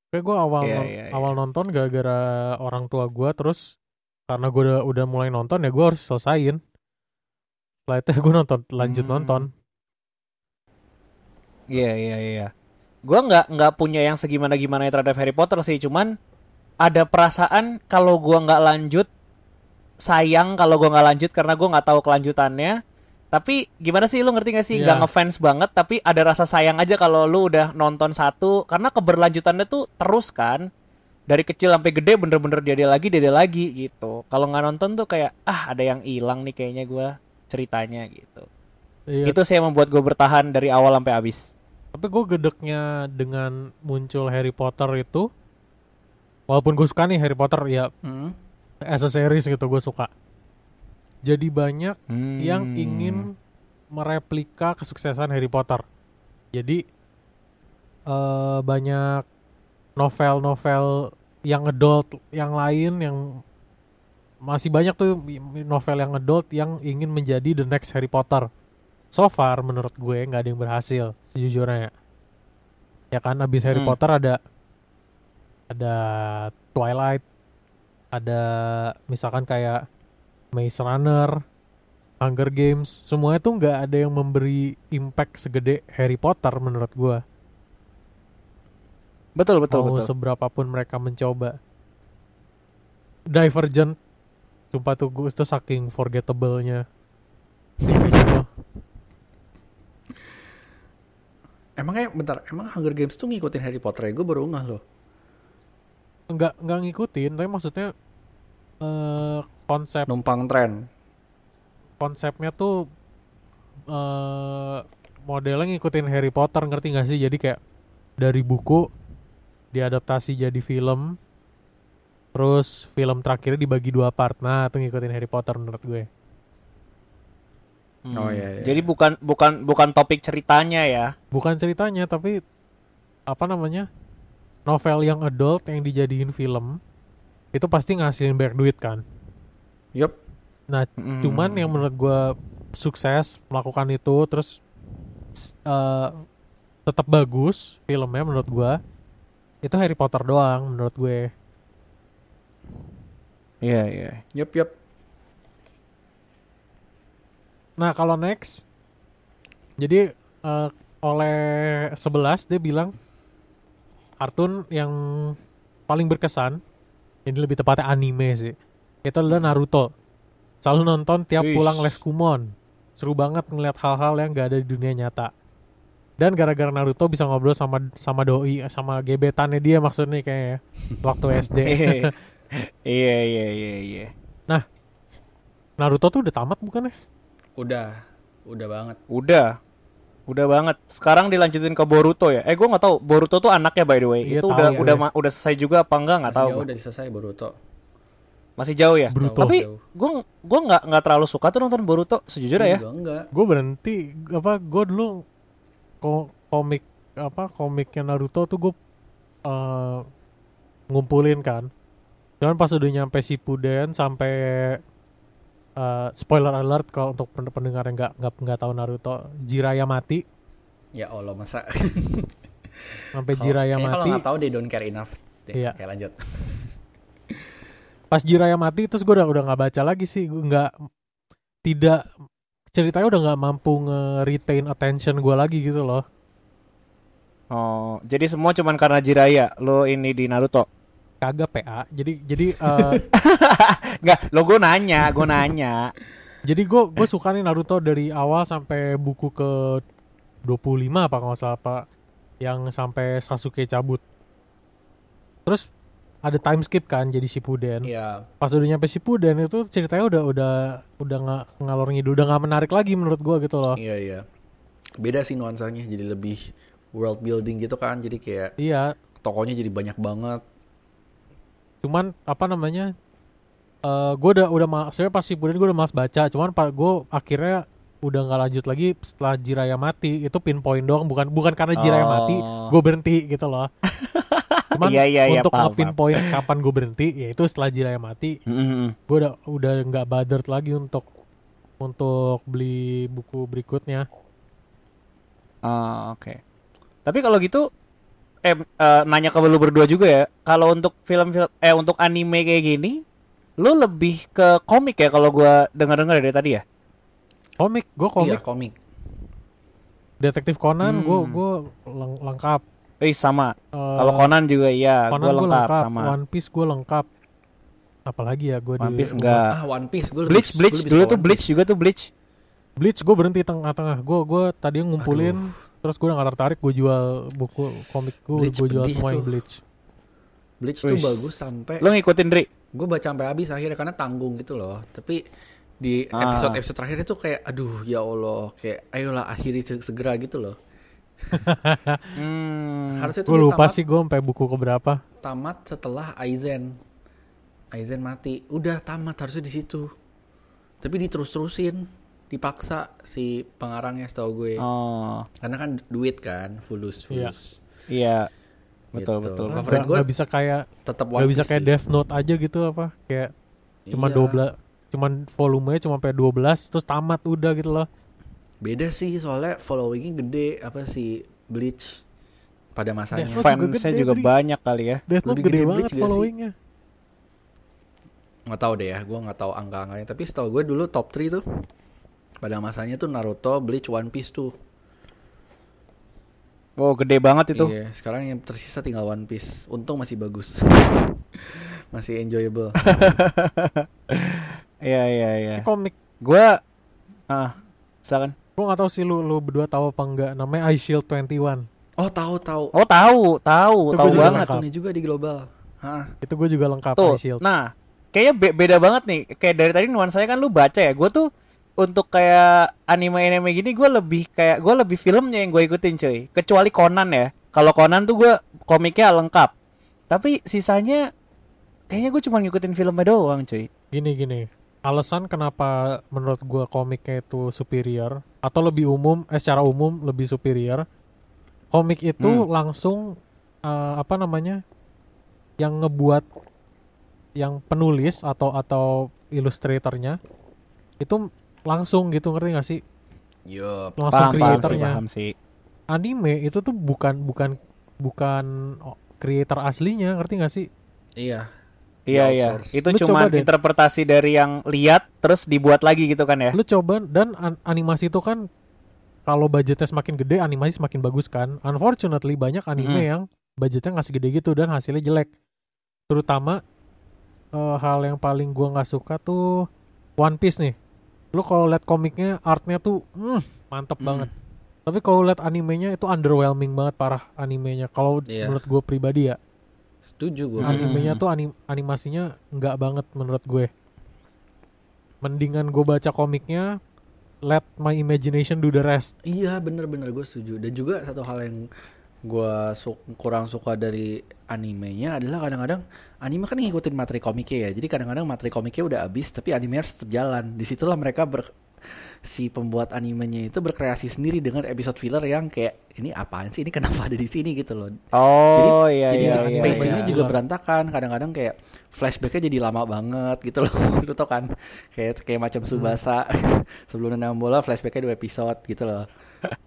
Kayak gue awal non- iya, iya. awal nonton gara-gara orang tua gue terus karena gue udah udah mulai nonton ya gue harus selesain. Setelah itu gue nonton lanjut Hmm. nonton. Iya iya iya. Gue nggak nggak punya yang segimana gimana terhadap Harry Potter sih, cuman ada perasaan kalau gua nggak lanjut sayang kalau gua nggak lanjut karena gua nggak tahu kelanjutannya. Tapi gimana sih lu ngerti gak sih? Iya. Gak ngefans banget tapi ada rasa sayang aja kalau lu udah nonton satu karena keberlanjutannya tuh terus kan. Dari kecil sampai gede bener-bener dia dia lagi dia dia lagi gitu. Kalau nggak nonton tuh kayak ah ada yang hilang nih kayaknya gua ceritanya gitu. Iya. Itu sih yang membuat gue bertahan dari awal sampai habis. Tapi gue gedeknya dengan muncul Harry Potter itu, walaupun gue suka nih Harry Potter ya Hmm. As a series gitu gue suka. Jadi banyak Hmm. yang ingin mereplika kesuksesan Harry Potter. Jadi eh banyak novel-novel yang adult yang lain yang masih banyak tuh novel yang adult yang ingin menjadi the next Harry Potter. So far menurut gue nggak ada yang berhasil sejujurnya. Ya kan abis Harry Hmm. Potter ada ada Twilight, ada misalkan kayak Maze Runner, Hunger Games, semuanya tuh nggak ada yang memberi impact segede Harry Potter menurut gua. Betul betul Mau betul. seberapa pun mereka mencoba. Divergent, sumpah tuh gue itu saking forgettable-nya. Emangnya bentar, emang Hunger Games tuh ngikutin Harry Potter ya? Gue baru ngeh loh. Enggak enggak ngikutin, tapi maksudnya eh konsep Numpang tren. konsepnya tuh eh modelnya ngikutin Harry Potter ngerti gak sih? Jadi kayak dari buku diadaptasi jadi film, terus film terakhirnya dibagi dua part. Nah, itu ngikutin Harry Potter menurut gue. Hmm. Oh, iya, iya. Jadi bukan bukan bukan topik ceritanya ya. Bukan ceritanya, tapi apa namanya? Novel yang adult yang dijadiin film itu pasti ngasilin banyak duit kan. Yup. Nah, Hmm. cuman yang menurut gue sukses melakukan itu terus s- eh, tetap bagus filmnya menurut gue itu Harry Potter doang menurut gue. Iya iya. Yup, yup. Nah kalau next, jadi eh, oleh 11 dia bilang kartun yang paling berkesan, ini lebih tepatnya anime sih, itu adalah Naruto. Selalu nonton tiap Wish. pulang les kumon. Seru banget ngeliat hal-hal yang gak ada di dunia nyata. Dan gara-gara Naruto bisa ngobrol sama sama doi, sama gebetannya dia maksudnya kayaknya waktu SD. Iya iya iya iya. Naruto tuh udah tamat bukan ya? Udah. Udah banget. Udah. Udah banget. Sekarang dilanjutin ke Boruto ya. Eh gua nggak tahu Boruto tuh anaknya by the way. Iya, itu tahu udah gue. udah udah selesai juga apa enggak nggak tahu. jauh udah selesai Boruto. Masih jauh ya. Boruto. Tapi gua gua nggak nggak terlalu suka tuh nonton Boruto sejujurnya ya. Gue berhenti apa gue dulu ko- komik apa komiknya Naruto tuh gue eh, ngumpulin kan cuman pas udah nyampe Shippuden sampai eh, spoiler alert kalau untuk pen- pendengar yang nggak nggak nggak tahu Naruto Jiraya mati Ya Allah masa. sampai Jiraya kayaknya Kalau mati nggak tahu they don't care enough. Deh, Iya. Oke lanjut. pas Jiraya mati terus gue udah udah nggak baca lagi sih gue nggak tidak ceritanya udah nggak mampu nge-retain attention gue lagi gitu loh Oh, jadi semua cuman karena Jiraya lo ini di Naruto. Kagak PA jadi jadi eh, Enggak, lo gue nanya, gue nanya. Jadi gue gue suka nih Naruto dari awal sampai buku ke 25 apa kalau nggak salah apa yang sampai Sasuke cabut. Terus ada time skip kan jadi Shippuden. Iya. Pas udah nyampe Shippuden itu ceritanya udah udah udah nggak ngalor ngidul udah nggak menarik lagi menurut gue gitu loh. Iya iya. Beda sih nuansanya jadi lebih world building gitu kan. Jadi kayak Iya, tokonya jadi banyak banget. Cuman apa namanya? eh gue udah udah sebenarnya pas Shippuden gue udah malas baca, cuman pak gue akhirnya udah nggak lanjut lagi setelah Jiraya mati itu pinpoint doang bukan bukan karena Jiraya Oh. mati gue berhenti gitu loh cuman Iya, iya, iya, untuk pinpoint kapan gue berhenti yaitu setelah Jiraya mati Mm-mm. gue udah udah nggak bothered lagi untuk untuk beli buku berikutnya Ah, oke. Tapi kalau gitu eh, eh, nanya ke lu berdua juga ya. Kalau untuk film-film eh untuk anime kayak gini, lu lebih ke komik ya kalau gua dengar-dengar dari tadi ya? komik gue komik Iya komik. detektif Conan gue Hmm. gue leng- lengkap Eh sama. Eh, Kalau Conan juga iya, Conan gua gue lengkap, lengkap, sama. One Piece gue lengkap apalagi ya gue One Piece enggak. Ah One Piece gue Bleach Bleach dulu tuh Bleach juga tuh Bleach. Bleach gue berhenti tengah-tengah. Gue gue tadi ngumpulin, terus gue udah gak tertarik. Gue jual buku komik gue, gue jual semua yang. Bleach. Bleach tuh bagus sampai Lo ngikutin Dri? gue baca sampai habis akhirnya karena tanggung gitu loh. Tapi di Ah. episode episode terakhir itu kayak aduh ya Allah kayak ayolah akhiri se- segera gitu loh. Hmm. Harusnya tuh Gue lupa tamat, sih gue sampai buku keberapa. tamat setelah Aizen. Aizen mati. Udah tamat harusnya di situ. Tapi diterus-terusin, dipaksa si pengarangnya setahu gue. Oh, Karena kan duit kan, fulus Iya. fulus. iya. Betul, Gitu. betul. Favorit Gak, gue gak bisa kayak tetap gak bisa kayak. Death Note aja gitu apa? Kayak cuma Iya. 12 cuman volumenya cuma sampai 12 terus tamat udah gitu loh. Beda sih soalnya followingnya gede apa sih Bleach pada masanya. Death Note juga Fansnya gede, juga Dri. banyak kali ya. Death Note Lebih gede gede banget Bleach sih? followingnya. nggak tahu deh ya, gue nggak tahu angka-angkanya. Tapi setahu gue dulu top 3 tuh pada masanya tuh Naruto, Bleach, One Piece tuh. Oh, gede banget itu. Iya, sekarang yang tersisa tinggal One Piece. Untung masih bagus. masih enjoyable. Iya, iya, iya. Ini komik Gua ah, silakan. gue gak tahu sih lu lu berdua tahu apa enggak namanya Eye Shield 21 Oh, tahu tahu. Oh, tahu, tahu, Itu tahu gua banget. Kartunya juga di global. Hah. itu gue juga lengkap Tuh, Eye Shield nah, kayaknya be- beda banget nih. Kayak dari tadi nuansanya kan lu baca ya. Gue tuh untuk kayak anime-anime gini gue lebih kayak gue lebih filmnya yang gue ikutin cuy. Kecuali Conan ya. Kalau Conan tuh gue komiknya lengkap. Tapi sisanya kayaknya gue cuma ngikutin filmnya doang cuy. gini gini alasan kenapa menurut gue komiknya itu superior atau lebih umum eh secara umum lebih superior komik itu Hmm. langsung eh, apa namanya yang ngebuat yang penulis atau atau ilustratornya itu langsung gitu ngerti gak sih Yup. langsung Paham, paham sih, kreatornya paham sih. anime itu tuh bukan bukan bukan oh, creator aslinya ngerti gak sih Iya. Iya iya, itu Lu cuma coba deh. interpretasi dari yang lihat terus dibuat lagi gitu kan ya. lu coba dan an- animasi itu kan kalau budgetnya semakin gede animasi semakin bagus kan unfortunately banyak anime Mm. yang budgetnya nggak segede gitu dan hasilnya jelek terutama eh, hal yang paling gua nggak suka tuh One Piece nih lu kalau lihat komiknya artnya tuh hmm, mantep Hmm. banget tapi kalau lihat animenya itu underwhelming banget parah animenya kalau Iya. menurut gue pribadi ya Setuju gue. Hmm. animenya tuh anim- animasinya nggak banget menurut gue mendingan gue baca komiknya let my imagination do the rest Iya bener-bener gue setuju dan juga satu hal yang gue kurang suka dari animenya adalah kadang-kadang anime kan ngikutin materi komiknya ya. Jadi kadang-kadang materi komiknya udah habis tapi anime harus tetap jalan. Di situlah mereka ber si pembuat animenya itu berkreasi sendiri dengan episode filler yang kayak ini apaan sih? Ini kenapa ada di sini? gitu loh. Oh jadi iya jadi iya nggak iya. pacingnya iya. juga berantakan. Kadang-kadang kayak flashbacknya jadi lama banget gitu loh. Lu tau kan? Kayak kayak macam subasa. Sebelum nendang bola flashbacknya dua episode gitu loh.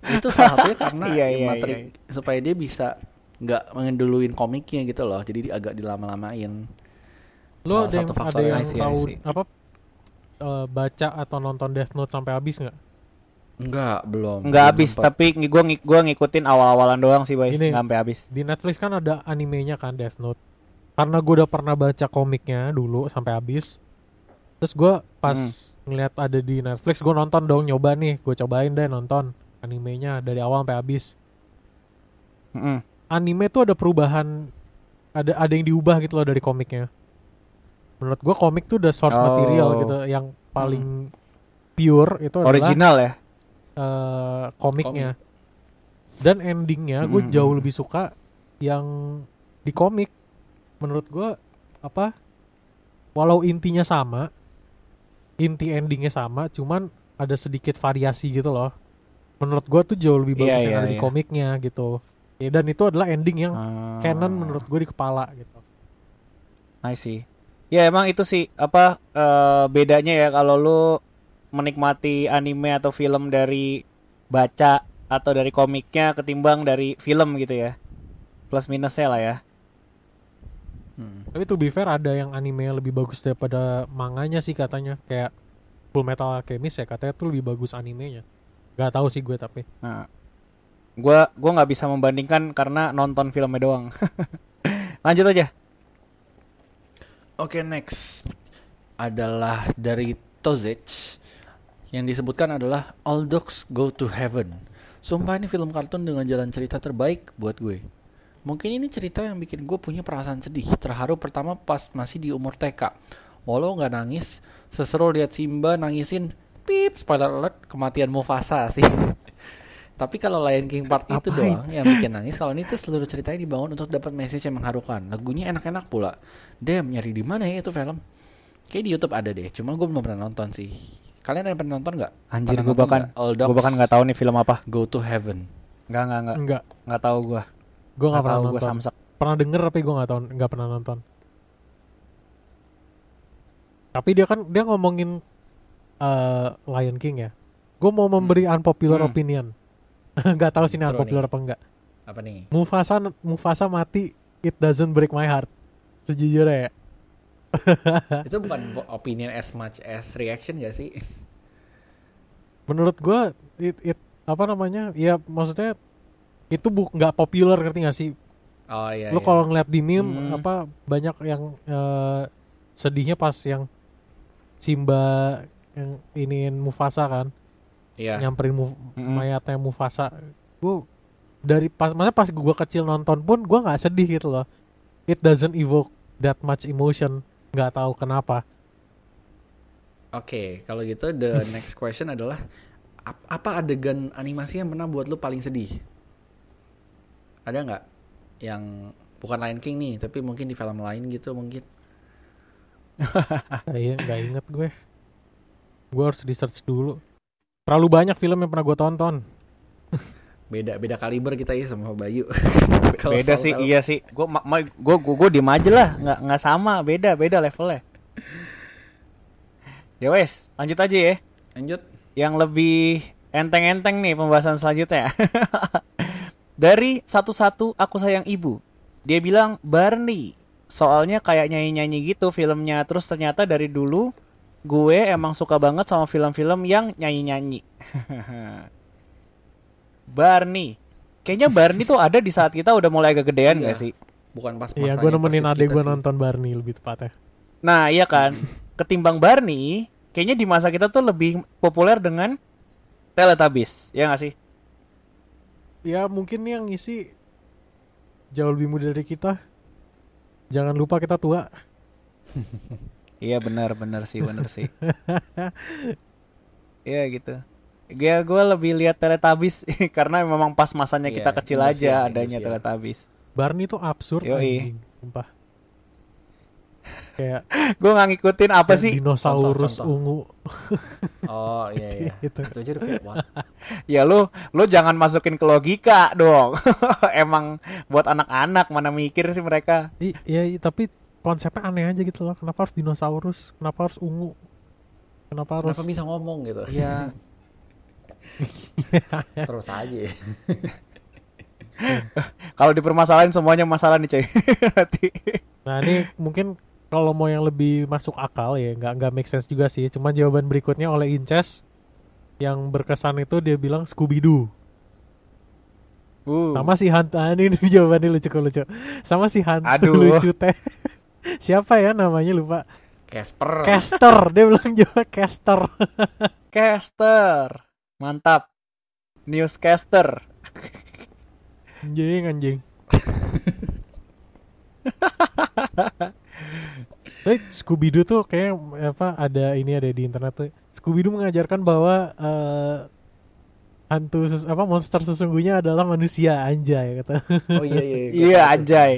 Itu salah satunya karena Iya, iya, materi iya. supaya dia bisa nggak mengenduluin komiknya gitu loh jadi di- agak dilama-lamain lo Salah ada yang ada yang I see, I tahu apa eh, baca atau nonton Death Note sampai habis nggak enggak belum Nggak habis tapi gue gua ngikutin awal-awalan doang sih, Bay. Gini. Nggak sampai habis. di Netflix kan ada animenya kan Death Note karena gue udah pernah baca komiknya dulu sampai habis terus gue pas Hmm. ngeliat ada di Netflix gue nonton dong nyoba nih gue cobain deh nonton animenya dari awal sampai habis Mm-mm. Anime tuh ada perubahan ada ada yang diubah gitu loh dari komiknya menurut gua komik tuh udah source Oh. material gitu yang paling pure itu adalah Original ya. eh, komiknya dan endingnya gue Mm-mm. jauh lebih suka yang di komik menurut gua apa walau intinya sama inti endingnya sama cuman ada sedikit variasi gitu loh menurut gua tuh jauh lebih bagus Iya, yang iya, ada di iya. komiknya gitu ya, dan itu adalah ending yang Ah. canon menurut gue di kepala gitu I see. Ya emang itu sih apa eh, bedanya ya kalau lu menikmati anime atau film dari baca atau dari komiknya ketimbang dari film gitu ya. Plus minusnya lah ya. Hmm. tapi to be fair ada yang anime yang lebih bagus daripada manganya sih katanya kayak Full Metal Alchemist ya katanya tuh lebih bagus animenya Gak tahu sih gue tapi Nah, gua gua nggak bisa membandingkan karena nonton filmnya doang. Lanjut aja. Oke next adalah dari Tozech Yang disebutkan adalah All Dogs Go to Heaven. Sumpah ini film kartun dengan jalan cerita terbaik buat gue. Mungkin ini cerita yang bikin gue punya perasaan sedih, terharu pertama pas masih di umur TK. Walau nggak nangis, seseru lihat Simba nangisin, pip, spoiler alert, kematian Mufasa sih. Tapi kalau Lion King part itu Apain? doang yang bikin nangis, kalau ini tuh seluruh ceritanya dibangun untuk dapat message yang mengharukan. Lagunya enak-enak pula. Damn, nyari di mana ya itu film? Kayak di YouTube ada deh, cuma gue belum pernah nonton sih. Kalian ada yang pernah nonton nggak? Anjir, gue bahkan nggak? Gue bahkan nggak tahu nih film apa. Go to Heaven. Nggak nggak nggak Enggak, nggak tahu gue. gue nggak Nggak pernah tahu gue nonton. samsak. Pernah denger tapi gue nggak tahu, nggak pernah nonton. Tapi dia kan dia ngomongin eh, Lion King ya. Gue mau memberi unpopular Hmm. opinion. Nggak tahu sih ini nih. apa enggak. Apa nih? Mufasa Mufasa mati, it doesn't break my heart. Sejujurnya ya. itu bukan opinion as much as reaction gak sih? Menurut gue it, it apa namanya? Ya maksudnya itu bu nggak populer ngerti gak sih? Oh iya. Lu iya. kalau ngeliat di meme Hmm. apa banyak yang eh, sedihnya pas yang Simba yang iniin Mufasa kan, Iya. nyamperin Muf- Mm-mm. mayatnya Mufasa. Gue dari pas masa pas gue kecil nonton pun gue nggak sedih gitu loh. It doesn't evoke that much emotion. Nggak tahu kenapa. Oke, kalau gitu the next question adalah ap- apa adegan animasi yang pernah buat lu paling sedih? Ada nggak yang bukan Lion King nih, tapi mungkin di film lain gitu mungkin? Kayak nggak inget gue. Gue harus di search dulu. Terlalu banyak film yang pernah gue tonton. Beda beda kaliber kita ya sama Bayu. Beda sih, iya sih. Gue gue gue gue diem aja lah, nggak nggak sama, beda beda levelnya. Ya wes, lanjut aja ya. Lanjut. Yang lebih enteng-enteng nih pembahasan selanjutnya. Dari satu-satu aku sayang ibu. Dia bilang Barney. Soalnya kayak nyanyi-nyanyi gitu filmnya. Terus ternyata dari dulu gue emang suka banget sama film-film yang nyanyi-nyanyi. Barney. Kayaknya Barney tuh ada di saat kita udah mulai agak gedean Iya. gak sih? Bukan pas Iya, gue nemenin adek gue sih. nonton Barney lebih tepatnya. Nah, iya kan. Ketimbang Barney, kayaknya di masa kita tuh lebih populer dengan Teletubbies. Ya gak sih? Ya mungkin nih yang ngisi jauh lebih muda dari kita. Jangan lupa kita tua. Iya benar benar sih benar sih. Iya gitu. Ya gue lebih lihat Teletubbies karena memang pas masanya Iya, kita kecil aja adanya industrial. Teletubbies. Barney tuh absurd Yoi. anjing, sumpah. Kayak gue nggak ngikutin apa sih? dinosaurus Contoh, contoh. ungu Oh iya iya. gitu. Itu aja udah kayak what? Ya lu lu jangan masukin ke logika dong. Emang buat anak-anak mana mikir sih mereka. I, ya i- tapi konsepnya aneh aja gitu loh. Kenapa harus dinosaurus? Kenapa harus ungu? Kenapa harus Kenapa bisa ngomong gitu? Iya. Terus aja. Kalau dipermasalahin semuanya masalah nih coy. Nanti. Nah ini mungkin kalau mau yang lebih masuk akal ya nggak nggak make sense juga sih. Cuman jawaban berikutnya oleh Inces yang berkesan itu dia bilang Scooby Doo. Uh. Sama si hantu ah, ini, ini jawabannya lucu lucu. Sama si hantu Aduh. lucu teh. Siapa ya namanya lupa. Casper. Caster dia bilang jawab Caster. Caster. Mantap. Newscaster. anjing anjing. Tapi Scooby Doo tuh kayak apa ada ini ada di internet tuh. Scooby Doo mengajarkan bahwa eh, hantu ses- apa monster sesungguhnya adalah manusia anjay kata. Oh iya iya. Iya tuh. anjay.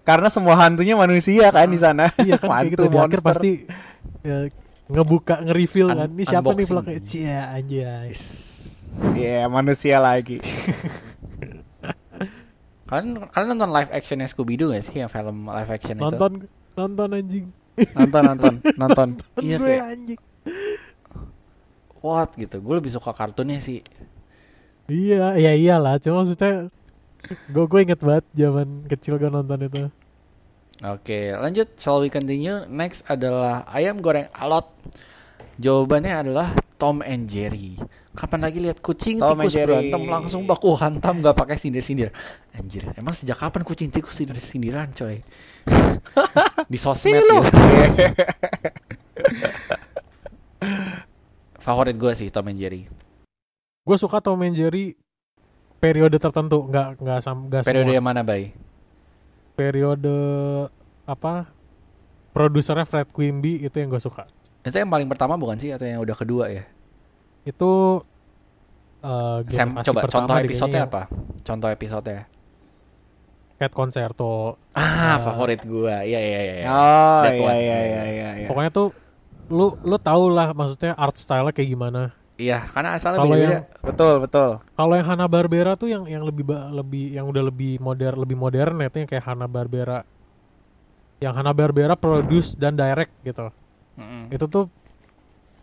Karena semua hantunya manusia kan di sana. iya kan kayak gitu Hantu di akhir pasti eh, ngebuka nge-reveal Un- kan. Ini siapa nih unboxing. pelakunya? Cia anjay. Iya manusia lagi. Kalian kalian nonton live actionnya Scooby Doo gak sih yang film live action itu? Nonton nonton anjing. Nonton nonton nonton. Iya, gue kayak- anjing. What gitu? Gue lebih suka kartunnya sih. Iya, ya iyalah. Cuma maksudnya gue gue inget banget zaman kecil gue nonton itu. Oke, lanjut. Shall we continue? Next adalah ayam goreng alot. Jawabannya adalah Tom and Jerry. Kapan lagi lihat kucing Tom tikus berantem langsung baku hantam gak pakai sindir-sindir. Anjir, emang sejak kapan kucing tikus sindir-sindiran, coy? Di sosmed gitu. Favorit gue sih Tom and Jerry. Gue suka Tom and Jerry periode tertentu, nggak nggak sam nggak Periode semua. yang mana, Bay? Periode apa? Produsernya Fred Quimby itu yang gue suka. Itu yang paling pertama bukan sih atau yang udah kedua ya? Itu eh, Sam, coba contoh episode apa? Contoh episode Cat Concerto. Ah, Ah. favorit gua. Iya iya iya. iya. Oh iya iya iya iya. iya. Pokoknya tuh lu lu tau lah maksudnya art style kayak gimana. Iya, karena asalnya Kalau beda-beda. yang- Betul betul. Kalau yang Hanna Barbera tuh yang yang lebih lebih yang udah lebih modern lebih modern ya itu yang kayak Hanna Barbera. Yang Hanna Barbera produce dan direct gitu. Mm-mm. Itu tuh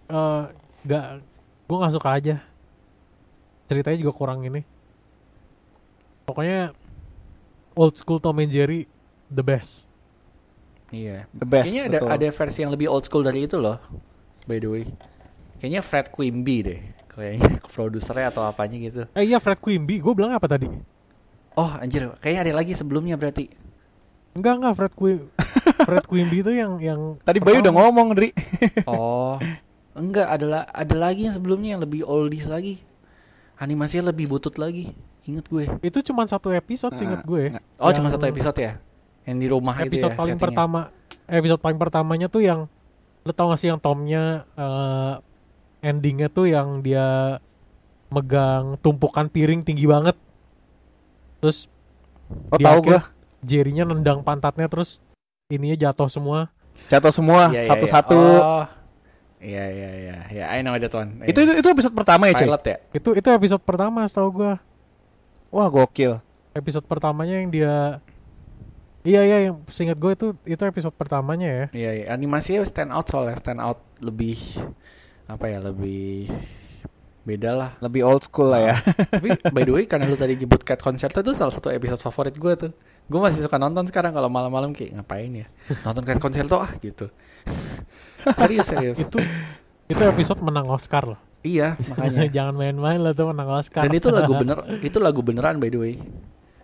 eh nggak gue nggak suka aja. Ceritanya juga kurang ini. Pokoknya old school Tom and Jerry the best. Iya. The best. Kayaknya ada betul. ada versi yang lebih old school dari itu loh. By the way. Kayaknya Fred Quimby deh. Kayaknya produsernya atau apanya gitu. Eh iya Fred Quimby, gue bilang apa tadi? Oh anjir, kayaknya ada lagi sebelumnya berarti. Enggak enggak Fred Qui Fred Quimby itu yang yang Tadi Bayu udah ngomong, Dri. Oh, enggak ada la- ada lagi yang sebelumnya yang lebih oldies lagi. Animasinya lebih butut lagi. Ingat gue. Itu cuma satu episode seinget gue. Oh, Yang cuma satu episode ya? Yang di rumah itu Episode ya? paling pertama, episode paling pertamanya tuh yang lo tau gak sih yang Tomnya eh, endingnya tuh yang dia megang tumpukan piring tinggi banget. Terus Oh tahu gua. Jerrynya nendang pantatnya terus ininya jatuh semua. Jatuh semua Iya, iya, satu-satu. iya. Oh. Iya, iya, iya. Ya, I know that one. Itu, itu itu episode pertama ya, cuy. pilot ya? Itu itu episode pertama setahu gua. Wah, gokil. Episode pertamanya yang dia Iya iya yang seingat gue itu itu episode pertamanya ya. Iya, iya. Animasinya stand out soalnya stand out lebih apa ya lebih beda lah. Lebih old school lah ya. Tapi by the way karena lu tadi nyebut Cat Concert itu salah satu episode favorit gue tuh. Gue masih suka nonton sekarang kalau malam-malam kayak ngapain ya? Nonton Cat Concert ah gitu. serius serius. Itu itu episode menang Oscar loh. iya makanya. Jangan main-main lah tuh menang Oscar. Dan itu lagu bener, itu lagu beneran by the way.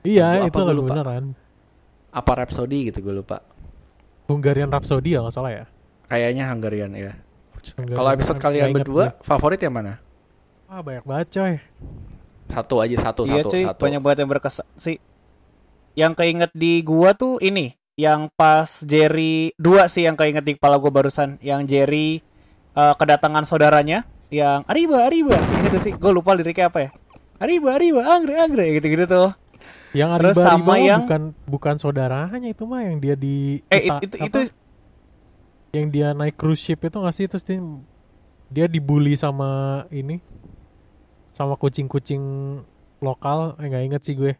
iya, lagu itu lagu lupa. beneran. Apa Rhapsody gitu gue lupa. Hungarian Rhapsody ya nggak salah ya. Kayaknya Hungarian ya. Kalau episode kalian ingat berdua gue. favorit yang mana? Ah banyak banget coy. Satu aja satu iya, satu cuy. satu. Banyak banget yang berkesan sih. Yang keinget di gua tuh ini, yang pas Jerry dua sih yang keinget di kepala gua barusan, yang Jerry eh, kedatangan saudaranya yang Ariba Ariba gitu sih. Gue lupa liriknya apa ya. Ariba Ariba Angre Angre gitu-gitu tuh. Yang Terus Ariba sama Ariba yang- bukan bukan saudaranya itu mah yang dia di Eh itu apa? itu yang dia naik cruise ship itu nggak sih terus dia, dia dibully sama ini sama kucing-kucing lokal eh nggak inget sih gue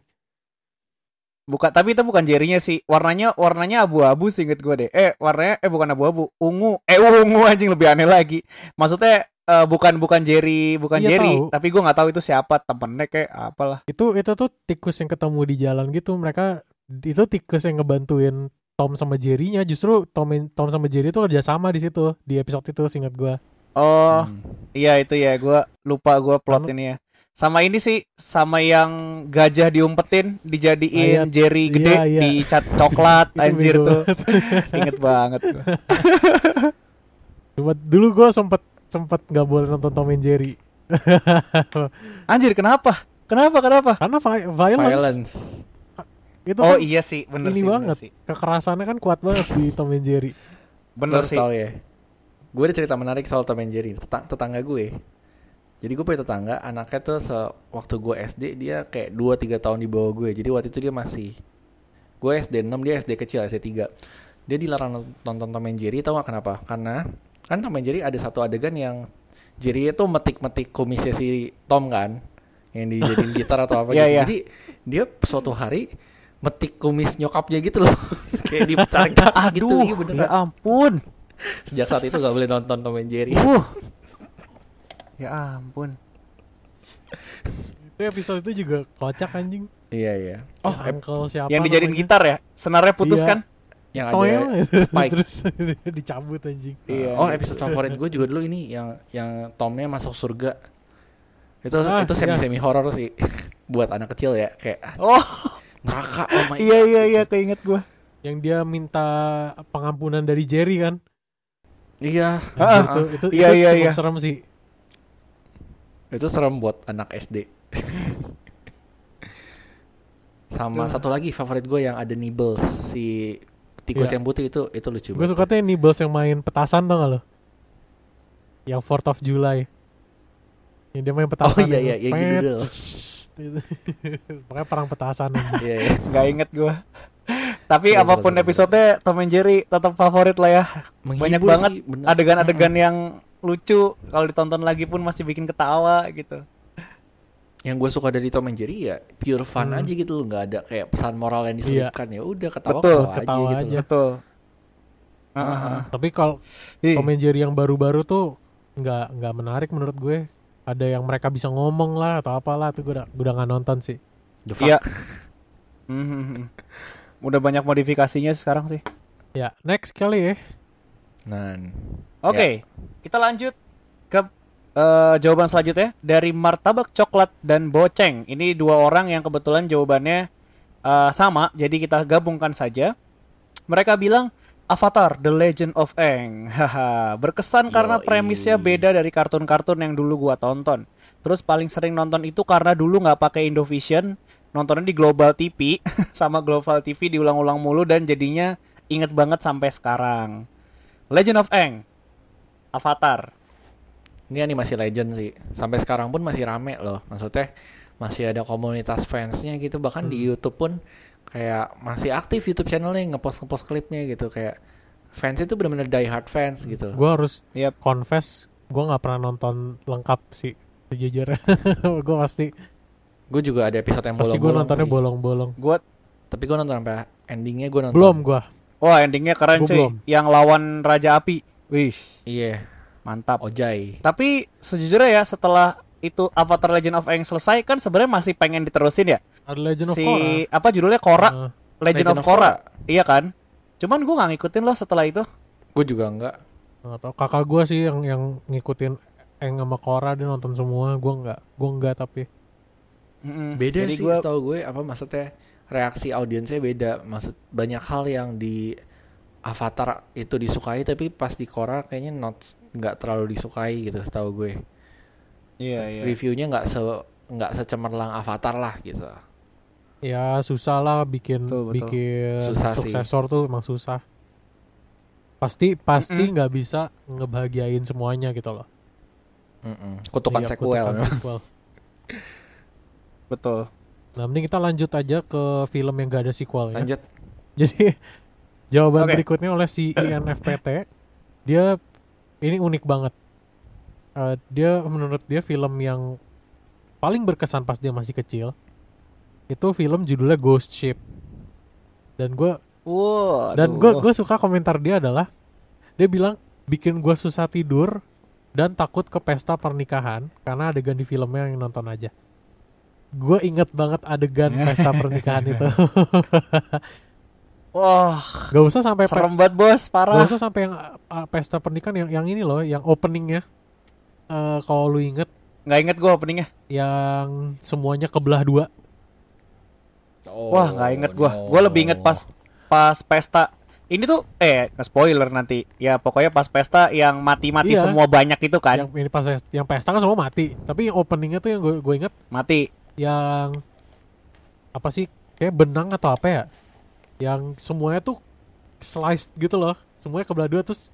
bukan tapi itu bukan Jerry-nya sih. Warnanya warnanya abu-abu sih inget gue deh. Eh warnanya eh bukan abu-abu, ungu. Eh ungu anjing lebih aneh lagi. Maksudnya eh, bukan bukan Jerry, bukan Iya, Jerry, tahu. tapi gue nggak tahu itu siapa temennya kayak apalah. itu itu tuh tikus yang ketemu di jalan gitu mereka itu tikus yang ngebantuin Tom sama Jerry-nya justru Tom Tom sama Jerry itu kerja sama di situ di episode itu singkat gue Oh, Hmm. iya itu ya, gua lupa gua plot ini ya. Sama ini sih, sama yang gajah diumpetin, dijadiin Ayat. Jerry gede, Iya, iya. dicat coklat, Itu anjir tuh. Inget banget gua. Cuma dulu gue sempet sempet nggak boleh nonton Tom and Jerry Anjir, kenapa? Kenapa? Kenapa? karena vi- violence, Violence. Itu Oh kan iya sih, bener ini sih, bener banget sih. kekerasannya kan kuat banget di Tom and Jerry Bener sih. tahu ya. Gue ada cerita menarik soal Tom and Jerry. Tetang- tetangga gue. Jadi gue punya tetangga, anaknya tuh se waktu gue SD dia kayak 2-3 tahun di bawah gue. Jadi waktu itu dia masih gue SD 6, dia SD kecil, SD 3. Dia dilarang nonton Tom and Jerry, tau gak kenapa? Karena kan Tom and Jerry ada satu adegan yang Jerry itu metik-metik kumisnya si Tom kan, yang dijadiin gitar atau apa Iya, gitu. iya. Jadi dia suatu hari metik kumis nyokapnya gitu loh, kayak ditarik-tarik gitu. Aduh, Iya beneran. ya ampun. Sejak saat itu gak boleh nonton Tom and Jerry. Uh. Ya ampun. itu episode itu juga kocak anjing Iya iya. oh Oh, uncle siapa yang dijadiin namanya? gitar ya? Senarnya putus Iya. kan? yang Toel, ada Spike. terus dicabut anjing Iya. Oh episode favorit gue juga dulu ini yang yang Tomnya masuk surga. Itu Ah, itu semi iya. semi horor sih buat anak kecil ya kayak ah, Oh, neraka oh my iya iya iya keinget gua. yang dia minta pengampunan dari Jerry kan Iya. Ah, itu itu, iya, itu iya, cukup iya. serem sih Itu serem buat anak SD. Sama satu lagi favorit gue yang ada Nibbles si tikus Iya. yang putih itu itu lucu Gue banget. suka tuh Nibbles yang main petasan tau gak lo? Yang 4th of July. Yang dia main petasan. Oh, iya, itu. iya, yang gitu. Gitu. Pokoknya perang petasan. Iya, iya. Nggak inget gue. Tapi Seru, apa pun seru. episode Tom and Jerry tetap favorit lah ya. Banyak Menghibur banget sih, bener. adegan-adegan yang lucu kalau ditonton lagi pun masih bikin ketawa gitu. yang gue suka dari Tom and Jerry ya pure fun Hmm. aja gitu loh nggak ada kayak pesan moral yang Iya. diselipkan ya udah ketawa Betul, ketawa, ketawa aja, gitu aja. loh. Betul. Heeh. Tapi kalau Tom and Jerry yang baru-baru tuh nggak nggak menarik menurut gue. Ada yang mereka bisa ngomong lah atau apalah tuh gue udah gue udah nggak nonton sih. The fuck? Iya. Mhm. Udah banyak modifikasinya sekarang sih. Ya next kali ya. Nah, Oke, kita lanjut ke eh, jawaban selanjutnya dari martabak coklat dan boceng. Ini dua orang yang kebetulan jawabannya eh, sama, jadi kita gabungkan saja. Mereka bilang Avatar: The Legend of Aang. Haha, berkesan karena Yoi. premisnya beda dari kartun-kartun yang dulu gua tonton. Terus paling sering nonton itu karena dulu nggak pakai Indovision, nontonnya di Global TV sama Global TV diulang-ulang mulu dan jadinya inget banget sampai sekarang. Legend of Aang, Avatar. ini animasi legend sih. Sampai sekarang pun masih rame loh. Maksudnya masih ada komunitas fansnya gitu. Bahkan di YouTube pun kayak masih aktif YouTube channelnya ngepost ngepost klipnya gitu. Kayak fans itu benar-benar die hard fans gitu. Gue harus Yap. confess gue nggak pernah nonton lengkap sih sejujurnya. gue pasti Gue juga ada episode yang pasti gue bolong-bolong nontonnya sih. bolong-bolong. Gua Tapi gue nonton sampai endingnya gue nonton. Belum gue. wah endingnya keren Gua cuy. belum. Yang lawan Raja Api. Wih, Iya, mantap. Ojai. Tapi sejujurnya ya setelah itu Avatar Legend of Aang selesai kan sebenarnya masih pengen diterusin ya. Ada Legend of si Korra. apa judulnya Korra, Nah, Legend, of Korra. Iya kan? Cuman gua nggak ngikutin loh setelah itu. Gue juga enggak. nggak tahu. kakak gue sih yang yang ngikutin Eng sama Korra dia nonton semua. Gue nggak. Gue nggak tapi. Mm-mm. Beda Jadi sih gua setahu gue apa maksudnya reaksi audiensnya beda. Maksud banyak hal yang di Avatar itu disukai tapi pas di Korra kayaknya not nggak terlalu disukai gitu setahu gue. Iya iya. Reviewnya nggak se nggak secemerlang Avatar lah gitu. Ya susah lah bikin Betul, betul. bikin Susah sih. suksesor tuh emang susah. Pasti pasti nggak bisa ngebahagiain semuanya gitu loh. Mm-mm. Kutukan Iya, sequel. kutukan sequel. Betul. Nah, mending kita lanjut aja ke film yang gak ada sequelnya. Lanjut. Jadi jawaban Oke. berikutnya oleh si INFPT, dia ini unik banget. Eh, dia menurut dia film yang paling berkesan pas dia masih kecil itu film judulnya Ghost Ship. Dan gue Wow. dan gue gue suka komentar dia adalah dia bilang bikin gue susah tidur dan takut ke pesta pernikahan karena adegan di filmnya yang nonton aja. Gue inget banget adegan pesta pernikahan itu. Wah, Gak usah sampai serem banget bos, Gak parah. usah sampai yang uh, pesta pernikahan yang yang ini loh, yang openingnya. Eh kalau lu inget Nggak inget gua openingnya. yang semuanya kebelah dua. Wah, nggak inget gua. Gua lebih inget pas pas pesta. Ini tuh eh nge spoiler nanti. Ya pokoknya pas pesta yang mati-mati Iya. semua banyak itu kan. Yang ini pas yang pesta kan semua mati. Tapi yang openingnya tuh yang gue gue inget Mati. yang apa sih kayak benang atau apa ya? Yang semuanya tuh sliced gitu loh. Semuanya kebelah dua terus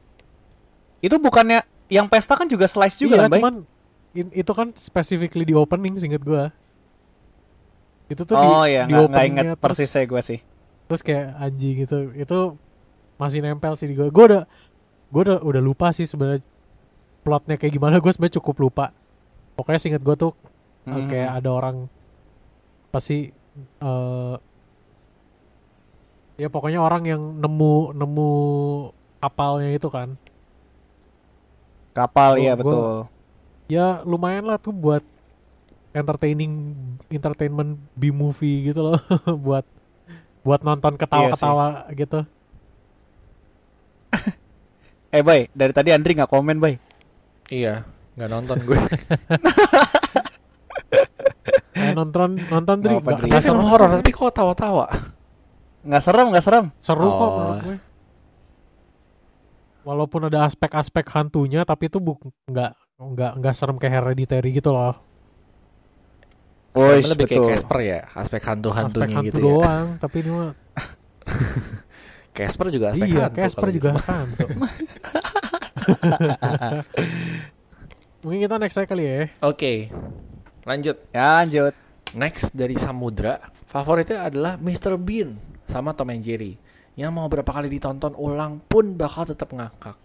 Itu bukannya yang pesta kan juga slice juga iya, kan, cuman in- itu kan specifically di opening singkat gua. Itu tuh Oh di, iya, di nggak openingnya inget terus- persisnya gue sih. terus kayak anjing gitu itu masih nempel sih di gue gue udah gue udah udah lupa sih sebenarnya plotnya kayak gimana gue sebenarnya cukup lupa pokoknya singkat gue tuh uh, Hmm. kayak ada orang pasti eh ya pokoknya orang yang nemu nemu kapalnya itu kan Kapal Gua- iya gua- betul. ya lumayan lah tuh buat entertaining entertainment B movie gitu loh buat buat nonton ketawa-ketawa gitu Eh Bay, dari tadi Andri nggak komen Bay. Iya, nggak nonton gue. Eh, nonton nonton Dri Ini film horor tapi kok tawa-tawa. Nggak serem, nggak serem. seru kok Oh. menurut gue walaupun ada aspek-aspek hantunya tapi itu buk nggak nggak nggak serem kayak hereditary gitu loh Sama lebih kayak betul. Casper ya, aspek aspek hantu-hantunya hantu gitu ya. doang tapi ini mah Casper juga aspek iya hantu. Casper kalau juga gitu. hantu mungkin kita next aja kali ya Oke, lanjut. Ya, lanjut. Next dari Samudra, favoritnya adalah Mr. Bean sama Tom and Jerry. Yang mau berapa kali ditonton ulang pun bakal tetap ngakak.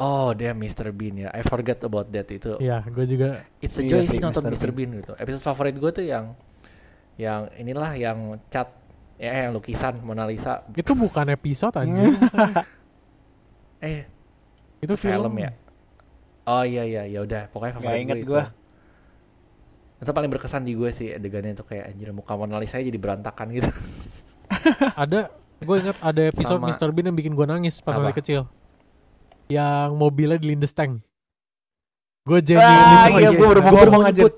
Oh, dia Mr. Bean ya. I forget about that itu. Iya, gue juga It's a Iya joy sih, nonton Mr. Mr. Bean gitu. Episode favorit gue tuh yang yang inilah yang cat ya yang lukisan Mona Lisa. itu bukan episode anjir. Eh, itu film, ya. Oh iya iya ya udah pokoknya favorit inget gue itu. gua. Itu paling berkesan di gue sih adegannya tuh kayak anjir muka Mona Lisa jadi berantakan gitu. Ada gue ingat ada episode Sama- Mr. Bean yang bikin gue nangis pas masih kecil. Yang mobilnya dilindes tank. Gue Ah, genuinely iya, suka- gua baru mau ngomong, nyebut.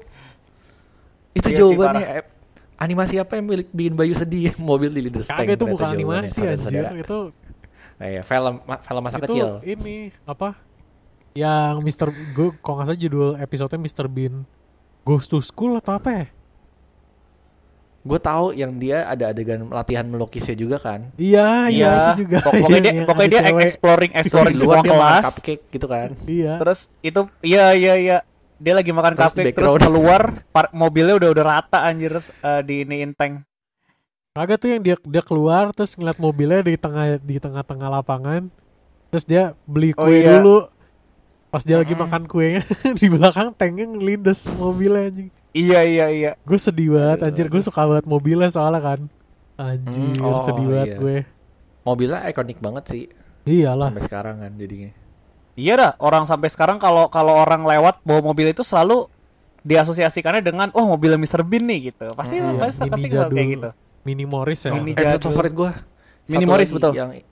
Itu Iya sih, jawabannya eh, animasi apa yang bikin Bayu sedih mobil di Leader Tank itu bukan animasi anjir, itu Nah, iya, film film masa itu kecil. ini apa? Yang Mr. gue kalau nggak salah judul episodenya Mr. Bean Goes to School atau apa ya? Gue tahu yang dia ada adegan latihan melukisnya juga kan. Iya, iya, Iya, itu juga. pokoknya Yang- dia yang pokoknya dia cewek. exploring exploring di luar sebuah dia makan kelas. cupcake gitu kan. Iya. Terus itu iya iya iya dia lagi makan Terus cupcake terus keluar par- mobilnya udah udah rata anjir terus, eh, di iniin tank. Kagak tuh yang dia dia keluar terus ngeliat mobilnya di tengah di tengah-tengah lapangan. Terus dia beli Oh, kue iya. dulu. Pas dia lagi Mm-mm. makan kuenya di belakang tanknya ngelindes mobilnya anjing. Iya iya iya. Gue sedih banget anjir, gue suka banget mobilnya soalnya kan. Anjir, Mm, oh, sedih banget iya. gue. Mobilnya ikonik banget sih Iyalah. sampai sekarang kan jadinya. Iya dah, orang sampai sekarang kalau kalau orang lewat bawa mobil itu selalu diasosiasikannya dengan oh mobilnya Mr. Bean nih gitu. Pasti Mm, pasti, mini pasti kayak gitu. Mini Morris ya. Mini jadul. favorit gue. Mini Morris, betul. Yang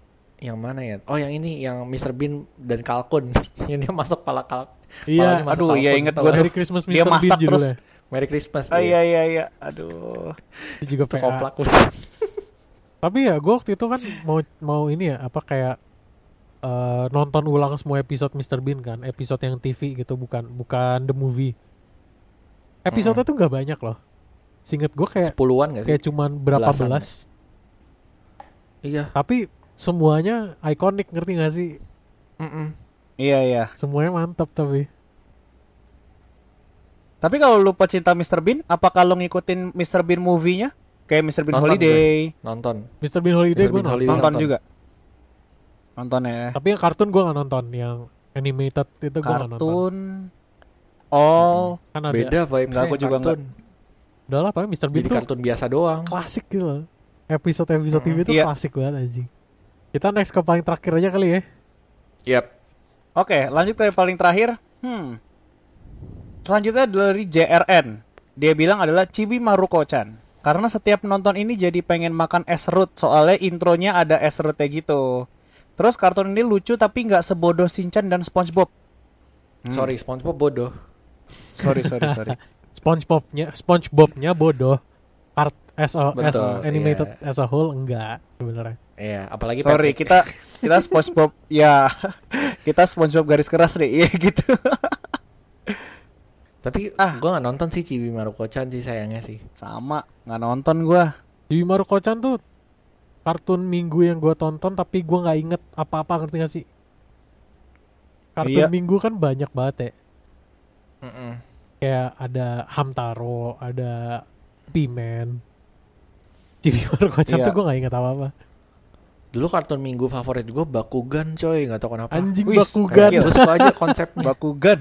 yang mana ya? Oh yang ini yang Mr. Bean dan Kalkun. yang dia masuk pala kalkun. Iya. Aduh, iya inget kan? tuh. Merry Christmas Mr. Dia Bean masak terus judulnya. Merry Christmas. Ah iya. iya iya. Aduh. Itu juga PA. koplak. Tapi ya gue waktu itu kan mau mau ini ya apa kayak eh, nonton ulang semua episode Mr. Bean kan, episode yang TV gitu bukan bukan the movie. Episode tuh nggak banyak loh. Singet gue kayak Sepuluhan gak sih? kayak cuman berapa Belasan. belas. Iya. Tapi semuanya ikonik ngerti gak sih? Mm-mm. Iya iya. Semuanya mantap tapi. Tapi kalau lu pecinta Mr. Bean, apakah lu ngikutin Mr. Bean movie-nya? Kayak Mr. Bean Nonton Holiday. Nonton. Mr. Bean Holiday Mr. gue Bean nonton. Holiday. Nonton nonton. juga. Nonton ya. Tapi yang kartun gue nggak nonton, yang animated itu gue nggak nonton. Kartun. Oh, Kan ada. Beda vibes Enggak, aku juga kartun. Udah lah, Mr. Bean Jadi tuh kartun biasa doang. klasik gitu loh. Episode-episode TV itu Iya. klasik banget anjing. Kita next ke paling terakhir aja kali ya. Yap. Oke, lanjut ke paling terakhir. Hmm. Selanjutnya dari JRN. Dia bilang adalah Chibi Maruko-chan. Karena setiap nonton ini jadi pengen makan es serut soalnya intronya ada es serutnya gitu. Terus kartun ini lucu tapi nggak sebodoh Shinchan dan SpongeBob. Hmm. Sorry, SpongeBob bodoh. Sorry, sorry, sorry. SpongeBobnya SpongeBobnya bodoh. Art as a, as Betul, animated iya. as a whole enggak sebenarnya. Iya, apalagi sorry, Patrick. kita kita SpongeBob ya. kita SpongeBob garis keras nih. Iya gitu. Tapi Ah. gua nggak nonton sih Chibi Maruko-chan sih sayangnya sih. Sama, nggak nonton gua. Chibi Maruko-chan tuh kartun minggu yang gue tonton tapi gue nggak inget apa-apa ngerti gak sih? Kartun Iya. minggu kan banyak banget ya. Mm-mm. Kayak ada Hamtaro, ada P-Man. Chibi Maruko-chan Iya. tuh gue nggak inget apa-apa. Dulu kartun minggu favorit gua Bakugan coy, nggak tahu kenapa. Anjing Wis, Bakugan. Kayak gue suka aja konsepnya. Bakugan.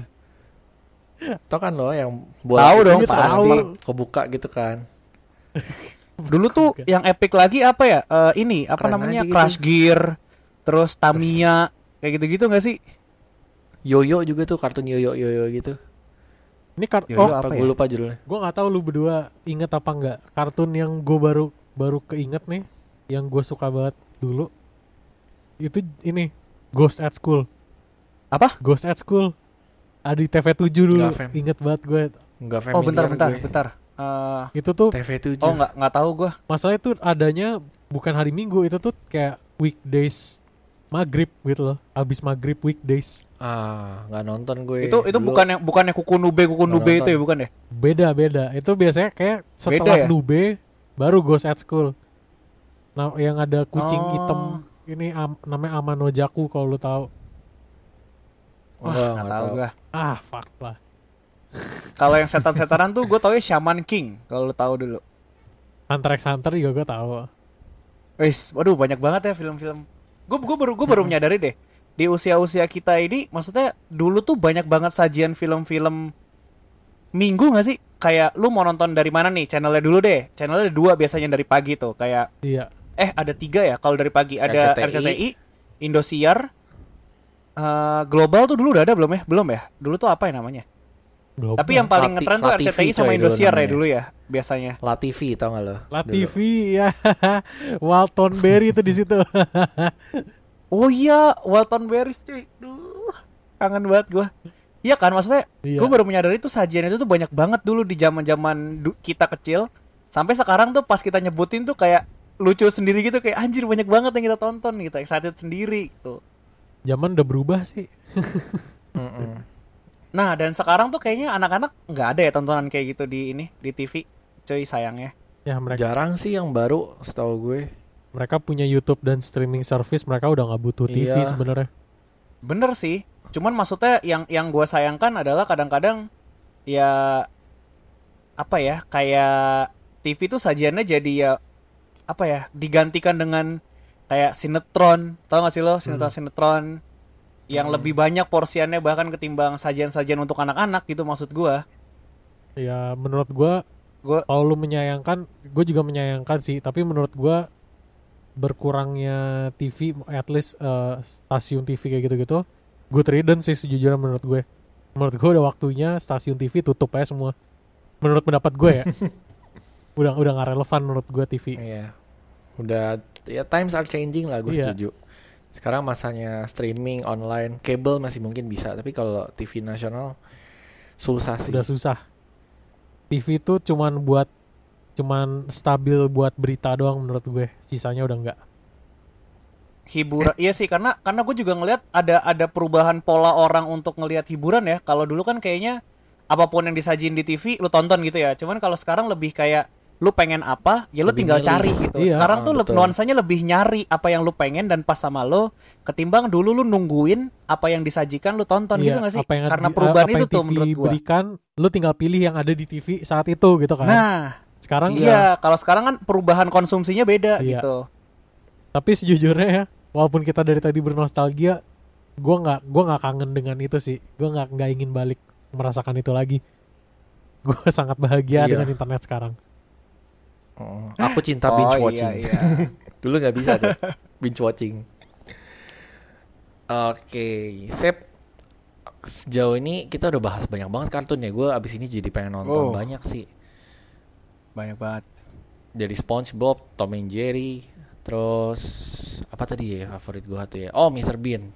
Tau kan lo yang bola Tahu dong, pas pasti. kebuka gitu kan. Dulu tuh Bakugan. yang epic lagi apa ya? Eh, ini apa Keren namanya? gitu. Crash Gear, terus Tamiya, kayak gitu-gitu nggak sih? Yoyo juga tuh kartun Yoyo Yoyo gitu. Ini kart Yo, oh Apa, apa gue ya? lupa judulnya. gue nggak tahu lu berdua inget apa nggak kartun yang gue baru baru keinget nih yang gue suka banget dulu itu ini Ghost at School Apa? Ghost at School ada di TV7 dulu Nggak, Fem. inget banget gue Enggak Oh bentar bentar gue. bentar. Eh, itu tuh TV7. oh nggak nggak tahu gua. masalah itu adanya bukan hari Minggu itu tuh kayak weekdays maghrib gitu loh abis maghrib weekdays Ah, nggak nonton gue. Itu itu Dulu bukan yang bukan yang kuku nube kuku nube itu ya bukan ya? Beda beda. Itu biasanya kayak Beda setelah ya? Nube baru Ghost at School. Nah, yang ada kucing Oh. hitam ini am- namanya Amano Jaku kalau lu tahu. Wah, Gua nggak tahu gua. Ah, fuck lah. Kalau yang setan-setanan tuh gue tau ya Shaman King, kalau lu tahu dulu. Hunter x Hunter juga gue tahu. Wis, waduh banyak banget ya film-film. Gue gue baru gue baru menyadari deh di usia-usia kita ini, maksudnya dulu tuh banyak banget sajian film-film minggu nggak sih? Kayak lu mau nonton dari mana nih? Channelnya dulu deh. Channelnya ada dua biasanya dari pagi tuh. Kayak Iya. eh ada tiga ya kalau dari pagi ada RCTI. RCTI, Indosiar, eh, Global tuh dulu udah ada belum ya? Belum ya? Dulu tuh apa ya namanya? Global. Tapi yang paling Lati- ngetren tuh Latifi RCTI sama Indosiar ya dulu ya biasanya. La TV tau gak lo? La Dulu. TV ya. Walton Berry itu di situ. Oh iya, Walton Berries cuy. Duh, kangen banget gua. Iya kan maksudnya Iya. gue baru menyadari tuh sajian itu tuh banyak banget dulu di zaman-zaman kita kecil. Sampai sekarang tuh pas kita nyebutin tuh kayak lucu sendiri gitu kayak anjir banyak banget yang kita tonton gitu, excited sendiri gitu. Zaman udah berubah sih. Mm-mm. Nah, dan sekarang tuh kayaknya anak-anak nggak ada ya tontonan kayak gitu di ini di TV. Cuy sayangnya. Ya mereka Jarang sih yang baru, setahu gue. mereka punya YouTube dan streaming service, mereka udah nggak butuh TV Iya. sebenarnya. Bener sih. Cuman maksudnya yang yang gue sayangkan adalah kadang-kadang ya apa ya kayak TV tuh sajiannya jadi ya apa ya digantikan dengan kayak sinetron tau gak sih lo sinetron sinetron yang Hmm. lebih banyak porsiannya bahkan ketimbang sajian-sajian untuk anak-anak gitu maksud gua Ya menurut gua Gua- kalau lu menyayangkan, gue juga menyayangkan sih. Tapi menurut gua berkurangnya TV, at least eh, stasiun TV kayak gitu-gitu, good riddance sih sejujurnya menurut gue. Menurut gue udah waktunya stasiun TV tutup aja semua. Menurut pendapat gue ya. udah udah nggak relevan menurut gue TV. Iya. Udah ya times are changing lah, gue Iya. setuju. Sekarang masanya streaming online, kabel masih mungkin bisa, tapi kalau TV nasional susah sih. Udah susah. TV itu cuman buat cuman stabil buat berita doang menurut gue. Sisanya udah enggak. hiburan iya sih karena karena gue juga ngelihat ada ada perubahan pola orang untuk ngelihat hiburan ya kalau dulu kan kayaknya apa pun yang disajin di TV lu tonton gitu ya cuman kalau sekarang lebih kayak lu pengen apa ya lu Lebih tinggal milih. cari gitu Iya, sekarang ah, tuh betul. nuansanya lebih nyari apa yang lu pengen dan pas sama lo ketimbang dulu lu nungguin apa yang disajikan lu tonton gitu Iya, gak sih apa yang karena di- perubahan apa itu yang tuh TV menurut gua berikan, lu tinggal pilih yang ada di TV saat itu gitu kan. nah Sekarang iya kalau sekarang kan perubahan konsumsinya beda Iya. gitu tapi sejujurnya ya, walaupun kita dari tadi bernostalgia, gua nggak gua nggak kangen dengan itu sih. Gua nggak nggak ingin balik merasakan itu lagi. Gua sangat bahagia Iya. dengan internet sekarang. Oh, aku cinta oh binge iya watching. iya Dulu nggak bisa tuh binge watching. Oke, Sep. Sejauh ini kita udah bahas banyak banget kartun ya. Gue abis ini jadi pengen nonton Oh. banyak sih. banyak banget Dari SpongeBob, Tom and Jerry, terus apa tadi ya favorit gue tuh ya? Oh, Mr. Bean.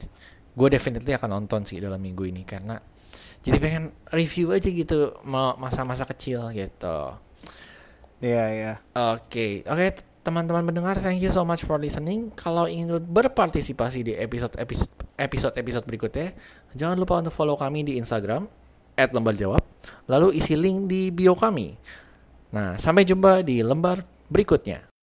Gue definitely akan nonton sih dalam minggu ini karena jadi pengen review aja gitu ma- masa-masa kecil gitu. Iya iya Oke, oke t- teman-teman pendengar, thank you so much for listening. Kalau ingin berpartisipasi di episode-episode episode-episode berikutnya, jangan lupa untuk follow kami di Instagram @lembarjawab, lalu isi link di bio kami. Nah, sampai jumpa di lembar berikutnya.